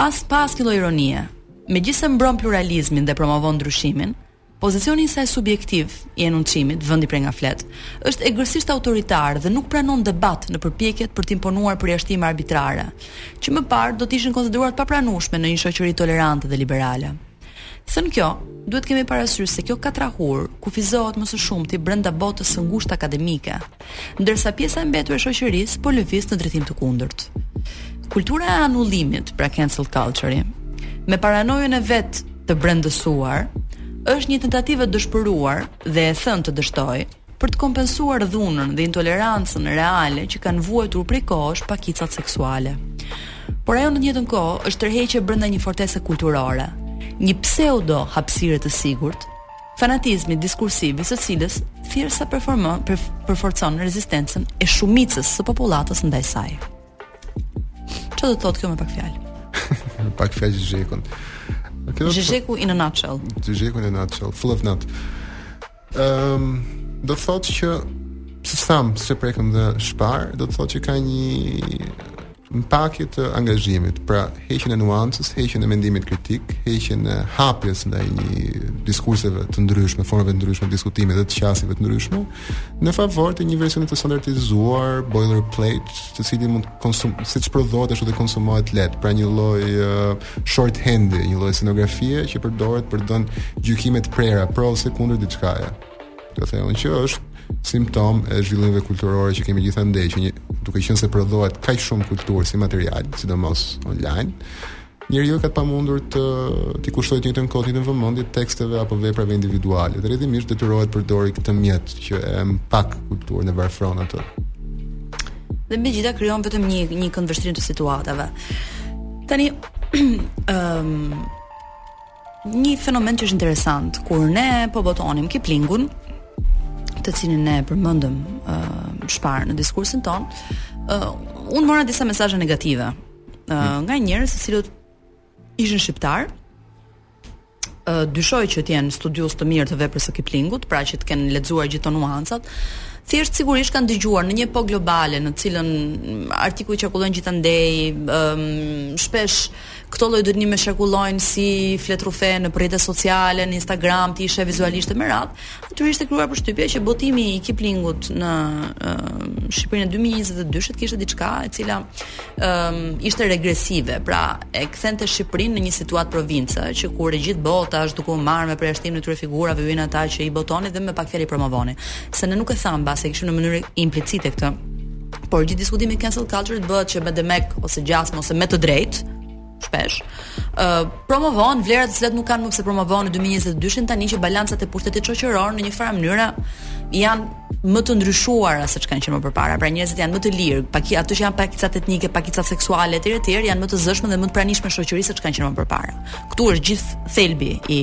as pa asnjë lloj ironie, Megjithëse mbron pluralizmin dhe promovon ndryshimin, pozicioni i saj subjektiv i enunçimit, vendi prej nga flet, është egërsisht autoritar dhe nuk pranon debat në përpjekjet për të imponuar përjashtime arbitrare, që më parë do të ishin konsideruar të papranueshme në një shoqëri tolerante dhe liberale. Thënë kjo, duhet të kemi parasysh se kjo katrahurë kufizohet më së shumti brenda botës së ngushtë akademike, Ndërsa pjesa e mbetur e shoqërisë po lëviz në drejtim të kundërt. Kultura e anullimit, pra cancel culture, me paranojën e vet të brendësuar, është një tentativë e dëshpëruar dhe e thënë të dështojë për të kompensuar dhunën dhe intolerancën reale që kanë vuajtur prej kohësh pakicat seksuale. Por ajo në të njëjtën kohë është tërheqje brenda një fortese kulturore, një pseudo hapësire të sigurt, fanatizmi diskursiv i së cilës thjesht sa performon per, përforcon rezistencën e shumicës së popullatës ndaj saj. Çfarë do të thotë kjo me pak fjalë? me pak fjalë Zhizhekun. Zhizheku in a nutshell. Zhizheku in a nutshell, full of nut. Ehm, um, do të thotë që siç thamë, siç e prekëm dhe më parë, do të thotë që ka një Një mpakje të angazhimit, pra heqjen e nuancës, heqjen e mendimit kritik, heqjen e hapjes ndaj një diskurseve të ndryshme, formave të ndryshme të diskutimit dhe të qasjeve të ndryshme, në favor të një versioni të standardizuar boilerplate, të cilin mund të konsum, siç prodhohet ashtu të konsumohet lehtë, pra një lloj uh, short hand, një lloj stenografie që përdoret për të dhënë gjykime të prera pro ose kundër diçkaje. do të thoshte që është simptom e zhvillimeve kulturore që kemi gjithandej që një, duke qenë se prodhohet kaq shumë kulturë si material, sidomos online, njeriu ka të pamundur të t'i kushtojë të njëjtën kohë dhe vëmendje teksteve apo veprave individuale. Dhe rrjedhimisht detyrohet të përdorë këtë mjet që e mpak kulturën e varfron atë. Dhe mbi gjitha krijon vetëm një një këndvështrim të situatave. Tani ëm um, Një fenomen që është interesant, kur ne po botonim Kiplingun, të cilin ne përmendëm ë uh, më parë në diskursin ton, ë uh, unë mora disa mesazhe negative ë uh, nga njerëz të cilët ishin shqiptar, ë uh, dyshoj që të jenë studiues të mirë të veprës së Kiplingut, pra që të kenë lexuar gjithë nuancat. Thjesht sigurisht kanë dëgjuar në një epokë globale në të cilën artikujt qarkullojnë gjithandej, ë um, shpesh Këto lloj dënime qarkullojnë si fletërrufe në rrjete sociale, në Instagram, t'i shohësh vizualisht me radhë. Aty ishte krijuar përshtypja që botimi i Kiplingut në uh, Shqipërinë e 2022-shit kishte diçka e cila um, ishte regresive, pra e kthente Shqipërinë në një situatë province, që kur e gjithë bota është duke u marrë me përjashtimin e këtyre figurave ju jeni ata që i botoni dhe me pak fjalë i promovoni. Se ne nuk e thamë, mbase e kishim në mënyrë implicite këtë Por gjithë diskutimi i cancel culture-it bëhet që me demek ose gjasme ose me të drejtë shpesh. Ë uh, promovon vlera të cilat nuk kanë më pse promovon në 2022-shin tani që balancat e pushtetit shoqëror në një farë mënyre janë më të ndryshuara se ç'kanë qenë më përpara. Pra njerëzit janë më të lirë, pak ato që janë pakicat etnike, pakicat seksuale etj etj janë më të zëshme dhe më të pranishme në shoqëri se ç'kanë qenë më përpara. Këtu është gjithë thelbi i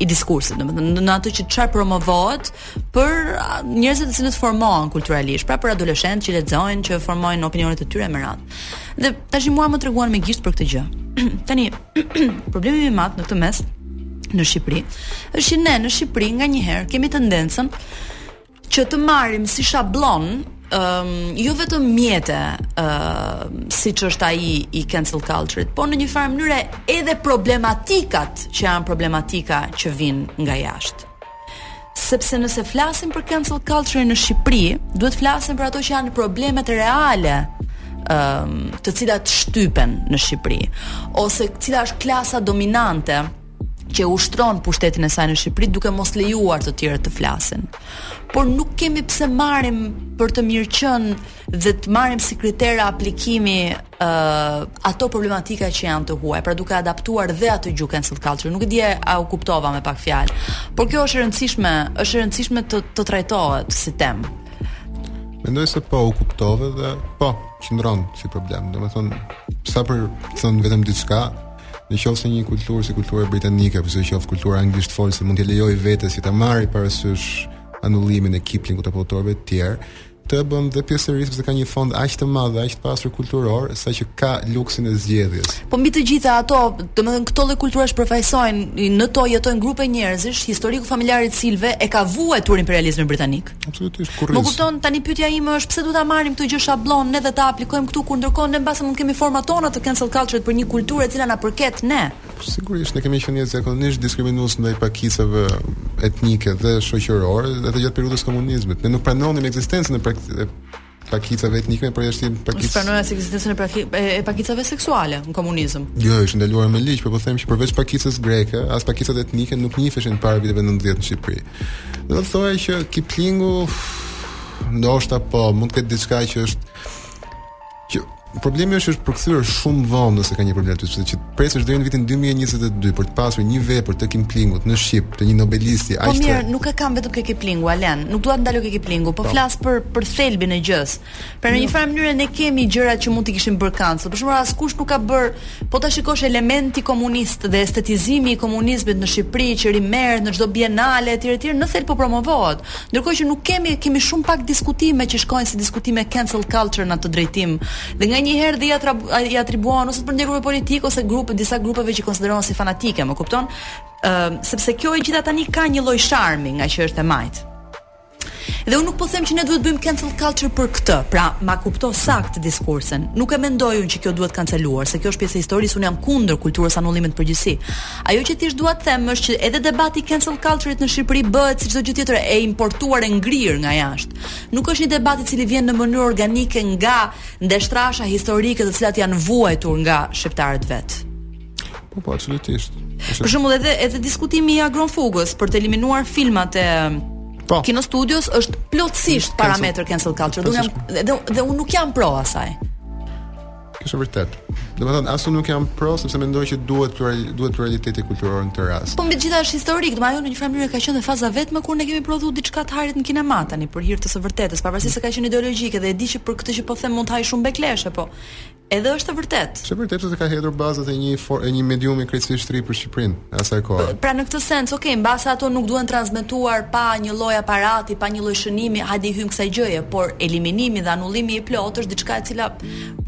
i diskursit, domethënë në atë që çfarë promovohet, për njerëzit të cilët formohen kulturalisht, pra për adoleshentët që lexojnë, që formojnë opinionet e tyre me radhë. Dhe tash mua më treguan me gisht për këtë gjë. Tani, problemi më i madh në këtë mes në Shqipëri është që ne në Shqipëri nganjëherë kemi tendencën që të marrim si shabllon um, jo vetëm mjete uh, siç është ai i cancel culture-it por në një farë mënyre edhe problematikat që janë problematika që vijnë nga jashtë Sepse nëse flasim për cancel culture-in në Shqipëri, duhet të flasim për ato që janë problemet reale um, të cilat shtypen në Shqipëri ose cila është klasa dominante që ushtron pushtetin e saj në Shqipëri duke mos lejuar të tjerët të flasin. Por nuk kemi pse marrim për të mirëqenë dhe të marrim si kriter aplikimi ë uh, ato problematika që janë të huaj, pra duke adaptuar dhe atë gjuhë cancel culture. Nuk e di a u kuptova me pak fjalë, por kjo është e rëndësishme, është e rëndësishme të të trajtohet si temë. Mendoj se po u kuptove dhe po qëndron si problem. Domethënë, sa për të thënë vetëm diçka, në qoftë se një kulturë si kultura britanike apo sidoqoftë kultura anglishtfolëse mund t'i lejojë vetes që ta marrë parasysh anullimin e Kiplingut apo autorëve të tjerë, këtë e bën dhe pjesërisht sepse ka një fond aq të madh dhe aq të pasur kulturor, sa që ka luksin e zgjedhjes. Po mbi të gjitha ato, domethënë këto lloj kulturash përfaqësojnë në to jetojnë grupe njerëzish, historiku familjar i të cilëve e ka vuajtur imperializmin britanik. Absolutisht, kurriz. Më kupton tani pyetja ime është pse duhet ta marrim këtë gjë shabllon ne dhe ta aplikojmë këtu kur ndërkohë ne mbase mund të kemi forma tona të cancel culture për një kulturë e cila na përket ne. Sigurisht ne kemi qenë jashtëzakonisht diskriminues ndaj pakicave etnike dhe shoqërore edhe gjatë periudhës komunizmit. Ne nuk pranonim ekzistencën e pakicave etnike, por jashtë janë pakicë. Nuk pranonin as ekzistencën e paki, e, e pakicave seksuale në komunizëm. Jo, është ndaluar me ligj, por po them që përveç pakicës greke, as pakicat etnike nuk njiheshin para viteve 90 në Shqipëri. Do të thoja që Kiplingu ndoshta po, mund të ketë diçka që është Që problemi është është përkthyer shumë vonë nëse ka një problem aty, sepse të presësh deri në vitin 2022 për të pasur një vepër të Kiplingut në shqip, të një nobelisti po aq të Po mirë, nuk e kam vetëm ke Kiplingu, Alen. Nuk dua të ndaloj ke Kiplingu, po, po. flas për për thelbin e gjësë. Pra në jo. një farë mënyre ne kemi gjëra që mund t'i kishim bërë cancel. Për shembull, askush nuk ka bërë, po ta shikosh elementi komunist dhe estetizimi i komunizmit në Shqipëri që rimerret në çdo bienale etj etj, në thelb po promovohet. Ndërkohë që nuk kemi kemi shumë pak diskutime që shkojnë si diskutime cancel culture në atë drejtim. Dhe nganjëherë dhe i atribuohen ose të përndjekurve politikë ose grupe disa grupeve që konsiderohen si fanatike, më kupton? Ë, uh, sepse kjo e gjitha tani ka një lloj sharmi ngaqë është e majtë. Dhe unë nuk po them që ne duhet të bëjmë cancel culture për këtë. Pra, ma kupto saktë diskursin. Nuk e mendoj unë që kjo duhet kanceluar, se kjo është pjesë e historisë, unë jam kundër kulturës së anullimit në përgjithësi. Ajo që thjesht dua të them është që edhe debati i cancel culture-it në Shqipëri bëhet si çdo gjë tjetër e importuar e ngrirë nga jashtë. Nuk është një debat i cili vjen në mënyrë organike nga ndeshtrasha historike të cilat janë vuajtur nga shqiptarët vetë. Po po, absolutisht. Për shembull edhe edhe diskutimi i Agron Tufës për të eliminuar filmat e Po. Kinostudios është plotësisht parametër cancel culture. Unë jam dhe, dhe unë nuk jam pro asaj. Kjo është vërtet. Domethënë as unë nuk jam pro sepse mendoj që duhet plural, duhet pluraliteti kulturor në këtë rast. Po mbi gjitha është historik, domethënë ajo në një farë mënyrë ka qenë dhe faza e vetme kur ne kemi prodhuar diçka të hajrit në kinemanë tonë për hir të së vërtetës, pavarësisht se ka qenë ideologjike dhe e di që për këtë që po them mund të ha shumë backlash, po Edhe është e vërtet. Është e vërtetë se ka hedhur bazat e një for, e një mediumi krejtësisht të ri për Shqipërinë e asaj kohe. Pra, pra në këtë sens, ok, mbase ato nuk duhen transmetuar pa një lloj aparati, pa një lloj shënimi, hajde i hym kësaj gjëje, por eliminimi dhe anullimi i plotë është diçka e cila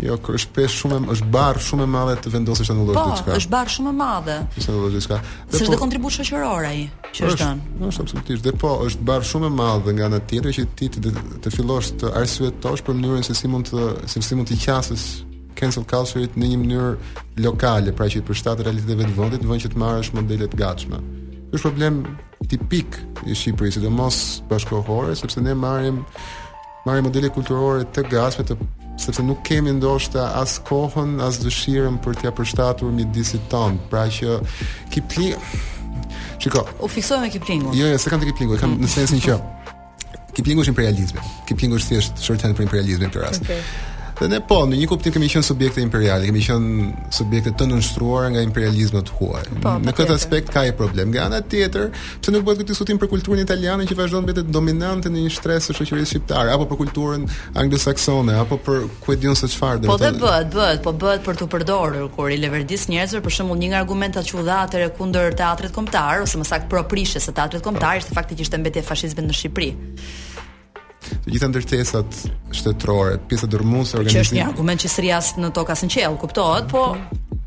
Jo, është peshë shumë, është barrë shumë e madhe të vendosësh të anullosh po, diçka. Po, është barrë shumë e madhe. Të anullosh diçka. Dhe është po, kontribut shoqëror ai që është dhënë. Është, është absolutisht. Dhe po, është barrë shumë e madhe nga ana tjetër që ti të, të fillosh të arsyetosh për mënyrën se si mund të se si mund t'i qasesh cancel culture-it në një mënyrë lokale, pra që i përshtatet realiteteve të vendit, në vend që të marrësh modele të gatshme. Është problem tipik i Shqipërisë, sidomos bashkëkohore, sepse ne marrim marrim modele kulturore të gatshme të sepse nuk kemi ndoshta as kohën as dëshirën për t'ia përshtatur mjedisit tonë. Pra që Kipling Shiko. U fiksove me Kiplingun. Jo, jo, s'e kam te Kiplingu, e kam në sensin që Kiplingu është imperializmi. Kiplingu është thjesht shorthand për imperializmin në këtë rast. Okay. Dhe ne po, në një kuptim kemi qenë subjekte imperiale, kemi qenë subjekte të nënshtruara nga imperializma të huaj. Po, në këtë aspekt ka një problem. Nga ana tjetër, Pse nuk bëhet ky diskutim për kulturën italiane që vazhdon të mbetet dominante në një shtresë të shoqërisë shqiptare apo për kulturën anglosaksone apo për ku e di unë se çfarë do të thotë. Po dhe bëhet, bëhet, po bëhet për t'u përdorur kur i leverdis njerëzve për shembull një nga argumentat që u dha atëherë kundër teatrit kombëtar ose më saktë pro prishjes së teatrit kombëtar ishte fakti që ishte mbetje e fashizmit në Shqipëri. Të gjitha ndërtesat shtetërore, pjesa dërmuese e organizimit. Që është një argument që s'rri as në tokë as në qiell, kuptohet, po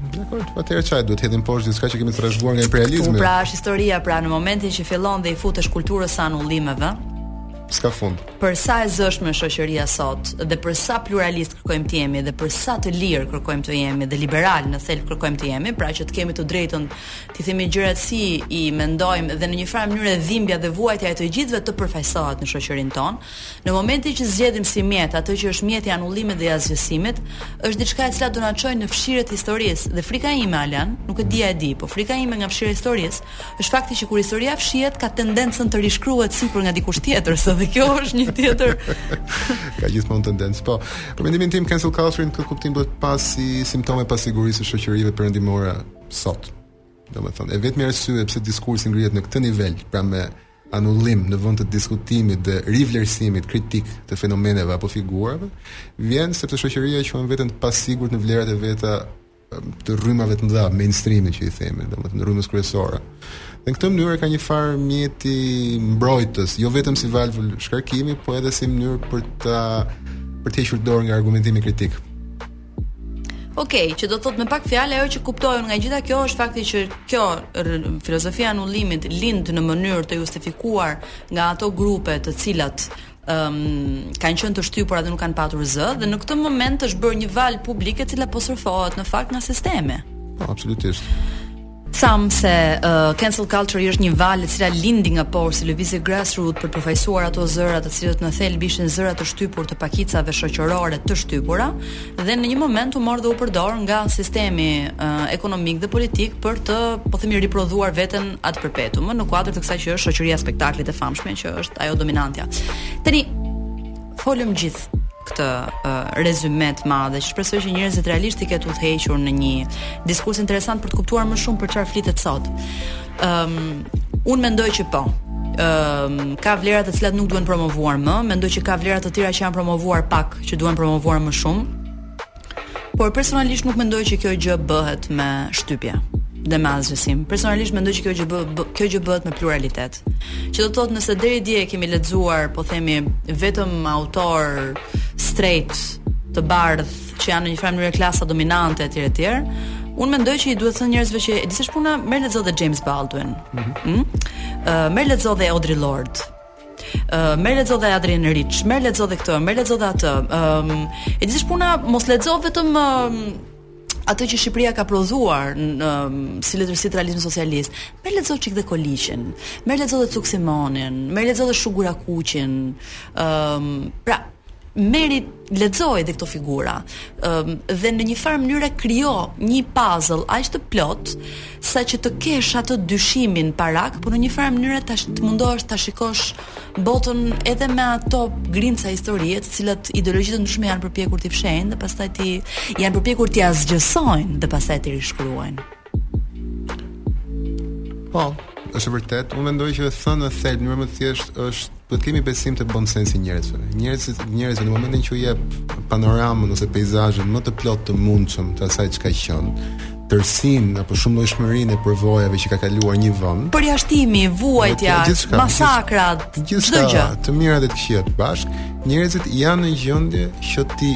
Dakor, po atëherë ça, duhet të hedhim poshtë diçka që kemi të trashëguar nga imperializmi. Po pra është historia pra në momentin që fillon dhe i futesh kulturës së anullimeve, s'ka fund. Për sa e zëshme është shoqëria sot dhe për sa pluralistë kërkojmë të jemi dhe për sa të lirë kërkojmë të jemi dhe liberalë në thelb kërkojmë të jemi, pra që të kemi të drejtën t'i themi gjërat si i mendojmë dhe në një farë mënyre dhimbja dhe vuajtja e të gjithëve të përfaqësohet në shoqërinë tonë. Në momentin që zgjedhim si mjet atë që është mjeti i anullimit dhe i asgjësimit, është diçka e cila do na çojë në fshirje të historisë dhe frika ime Alan, nuk e di a e di, po frika ime nga fshirja e historisë është fakti që kur historia fshihet ka tendencën të rishkruhet sipër nga dikush tjetër, se dhe kjo është një tjetër ka gjithmonë tendencë. Po, për mendimin tim cancel culture në këtë kuptim duhet parë si simptomë e pasigurisë së shoqërive perëndimore sot. Domethënë, e vetmja arsye pse diskursi ngrihet në këtë nivel, pra me anullim në vend të diskutimit dhe rivlerësimit kritik të fenomeneve apo figurave, vjen sepse shoqëria e quan veten të pasigurt në vlerat e veta të rrymave të mëdha mainstreamit që i themi, domethënë rrymës kryesore. Në këtë mënyrë ka një farë mjeti mbrojtës, jo vetëm si valvul shkarkimi, po edhe si mënyrë për të për të hequr dorë nga argumentimi kritik. Ok, që do të thotë me pak fjalë ajo që kuptoj unë nga e gjitha kjo është fakti që kjo filozofia e anullimit lind në mënyrë të justifikuar nga ato grupe të cilat um, kanë qenë të shtypura dhe nuk kanë patur zë dhe në këtë moment është bërë një valë publike e cila po surfohet në fakt nga sistemi. Po, absolutisht. Them se uh, cancel culture është një valë e cila lindi nga poshtë si lëvizje grassroots për të përfaqësuar ato zëra të cilët në thelb ishin zëra të shtypur të pakicave shoqërore të shtypura dhe në një moment u mor dhe u përdor nga sistemi uh, ekonomik dhe politik për të, po themi, riprodhuar veten ad perpetuum në kuadër të kësaj që është shoqëria e spektaklit e famshme që është ajo dominantja. Tani folëm gjithë këtë uh, rezume të madhe që shpresoj që njerëzit realisht t'i ketë udhëhequr në një diskurs interesant për të kuptuar më shumë për çfarë flitet sot. Ëm um, unë mendoj që po. Ëm um, ka vlera të cilat nuk duhen promovuar më, mendoj që ka vlera të tjera që janë promovuar pak, që duhen promovuar më shumë. Por personalisht nuk mendoj që kjo gjë bëhet me shtypje dhe me asgjësim. Personalisht mendoj që kjo gjë bë, bë, kjo gjë bëhet me pluralitet. Që do të thotë nëse deri dje kemi lexuar, po themi, vetëm autorë straight të bardhë që janë në një farë mënyrë klasa dominante etj etj. Unë mendoj që i duhet thënë njerëzve që e di se ç'puna merr lexo dhe James Baldwin. Mhm. Mm -hmm. mm? Uh, merr lexo dhe Audre Lorde. Uh, merr lexo dhe Adrienne Rich, merr lexo dhe këtë, merr lexo dhe atë. Ëm, um, e di si është puna mos lexo vetëm um, atë që Shqipëria ka prodhuar në si letërsi të realizmit socialist. Merr lexo çik dhe Koliqin, merr lexo dhe Cuk Simonin, merr lexo dhe Shuk Gurakuqin. Ëm, um, pra, Merri lexoji edhe këto figura um, dhe në një farë mënyre krijo një puzzle aq të plotë saqë të kesh atë dyshimin paprak, por në një farë mënyre tash të mundohesh ta shikosh botën edhe me ato grimca historie, të cilat ideologji të ndryshme janë përpjekur t'i fshijnë dhe pastaj t'i, janë përpjekur t'i asgjësojnë dhe pastaj t'i rishkruajnë. Po, është vërtet. Unë mendoj që thënë në thelb, më më thjesht, është duhet të kemi besim te bonsensi i njerëzve. Njerëzit, njerëzit në momentin që u jep panoramën ose peizazhin më të plotë të mundshëm të asaj ç'ka qenë, tërësinë apo shumëllojshmërinë e përvojave që ka kaluar një vend. Përjashtimi, vuajtja, masakrat, çdo gjë. Të mirat dhe të këqijat bashkë, njerëzit janë në gjendje që t'i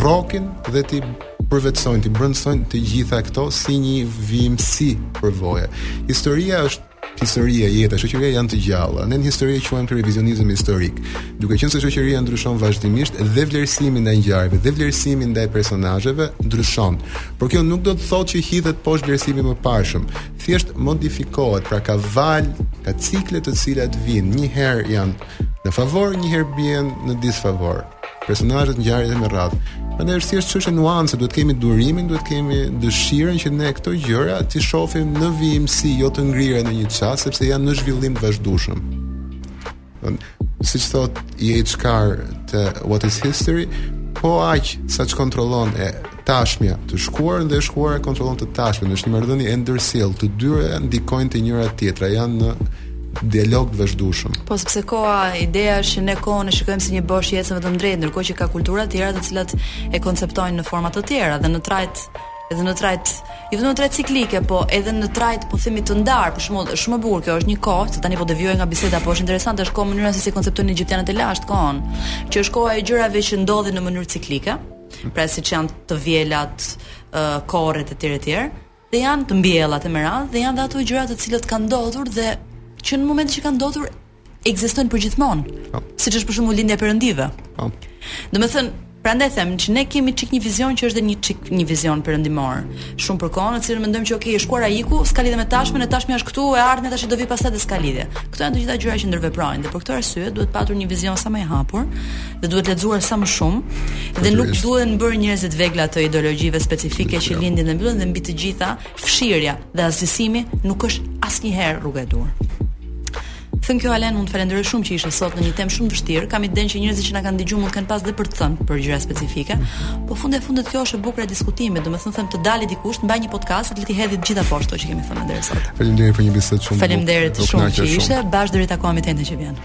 rrokin dhe t'i përvetësojnë, t'i brendësojnë të gjitha këto si një vijimësi përvoje. Historia është historia e jetës, shoqëritë janë të gjalla. Ne në histori e quajmë revizionizëm historik. Duke qenë se shoqëria ndryshon vazhdimisht dhe vlerësimi ndaj ngjarjeve, dhe vlerësimi ndaj personazheve ndryshon. Por kjo nuk do të thotë që hidhet poshtë vlerësimi i mëparshëm. Thjesht modifikohet, pra ka valë, ka cikle të cilat vijnë, një herë janë në favor, një herë bien në disfavor. personazhet ngjarjet e me radhë. Prandaj është thjesht çështje nuance, duhet kemi durimin, duhet kemi dëshirën që ne këto gjëra t'i shohim në vijimësi, jo të ngrira në një çast, sepse janë në zhvillim të vazhdueshëm. Siç thot E.H. Carr te What is History, po aq sa ç'kontrollon e tashmja të shkuarën dhe e shkuara e kontrollon të tashmën, është një marrëdhënie e ndërsjellë, të dyja ndikojnë te njëra tjetra, janë në dialog të vazhdueshëm. Po sepse koha, ideja është që ne kohën e shikojmë si një bosht që ecën vetëm drejt, ndërkohë që ka kultura të tjera të cilat e konceptojnë në forma të tjera dhe në trajt edhe në trajt jo vetëm në trajt ciklike, po edhe në trajt po themi të ndar, për shembull, është shumë e bukur kjo, është një kohë, se tani po devijoj nga biseda, po është interesante, është kohë mënyra se si konceptojnë egjiptianët e lashtë kohën, që është koha e gjërave që ndodhin në mënyrë ciklike. pra siç janë të vjelat, uh, korrat etj etj, dhe janë të mbjellat e me radhë dhe janë dhe ato gjëra të cilat kanë ndodhur dhe që në momentin që kanë ndodhur ekzistojnë përgjithmonë. Po. Siç është për shembull lindja e perëndive. Po. Domethënë, prandaj them që ne kemi çik një vizion që është dhe një çik një vizion perëndimor. Shumë për kohën, atëherë mendojmë që okay, e shkuara iku, s'ka lidhje me të tashmen, e tashmja është këtu, e ardhmja tash do vi pastaj dhe s'ka lidhje. Këto janë të gjitha gjëra që ndërveprojnë dhe për këtë arsye duhet patur një vizion sa më i hapur dhe duhet lexuar sa më shumë dhe nuk duhen bërë njerëzit vegla të ideologjive specifike që lindin dhe mbyllen dhe mbi të gjitha fshirja dhe asgjësimi nuk është asnjëherë rruga e duhur. Thënë kjo Alen, unë të falenderoj shumë që ishe sot në një temë shumë të vështirë. Kam idenë që njerëzit që na kanë dëgjuar mund të kenë pas dhe për të thënë për gjëra specifike. Po fundi i fundit kjo është e bukura e diskutimit, domethënë them të dalë dikush të mbaj një podcast dhe t'i hedhë të gjitha poshtë ato që kemi thënë deri sot. Faleminderit për një bisedë shumë. Faleminderit shumë që ishe. Bash deri takohemi të enjten që vjen.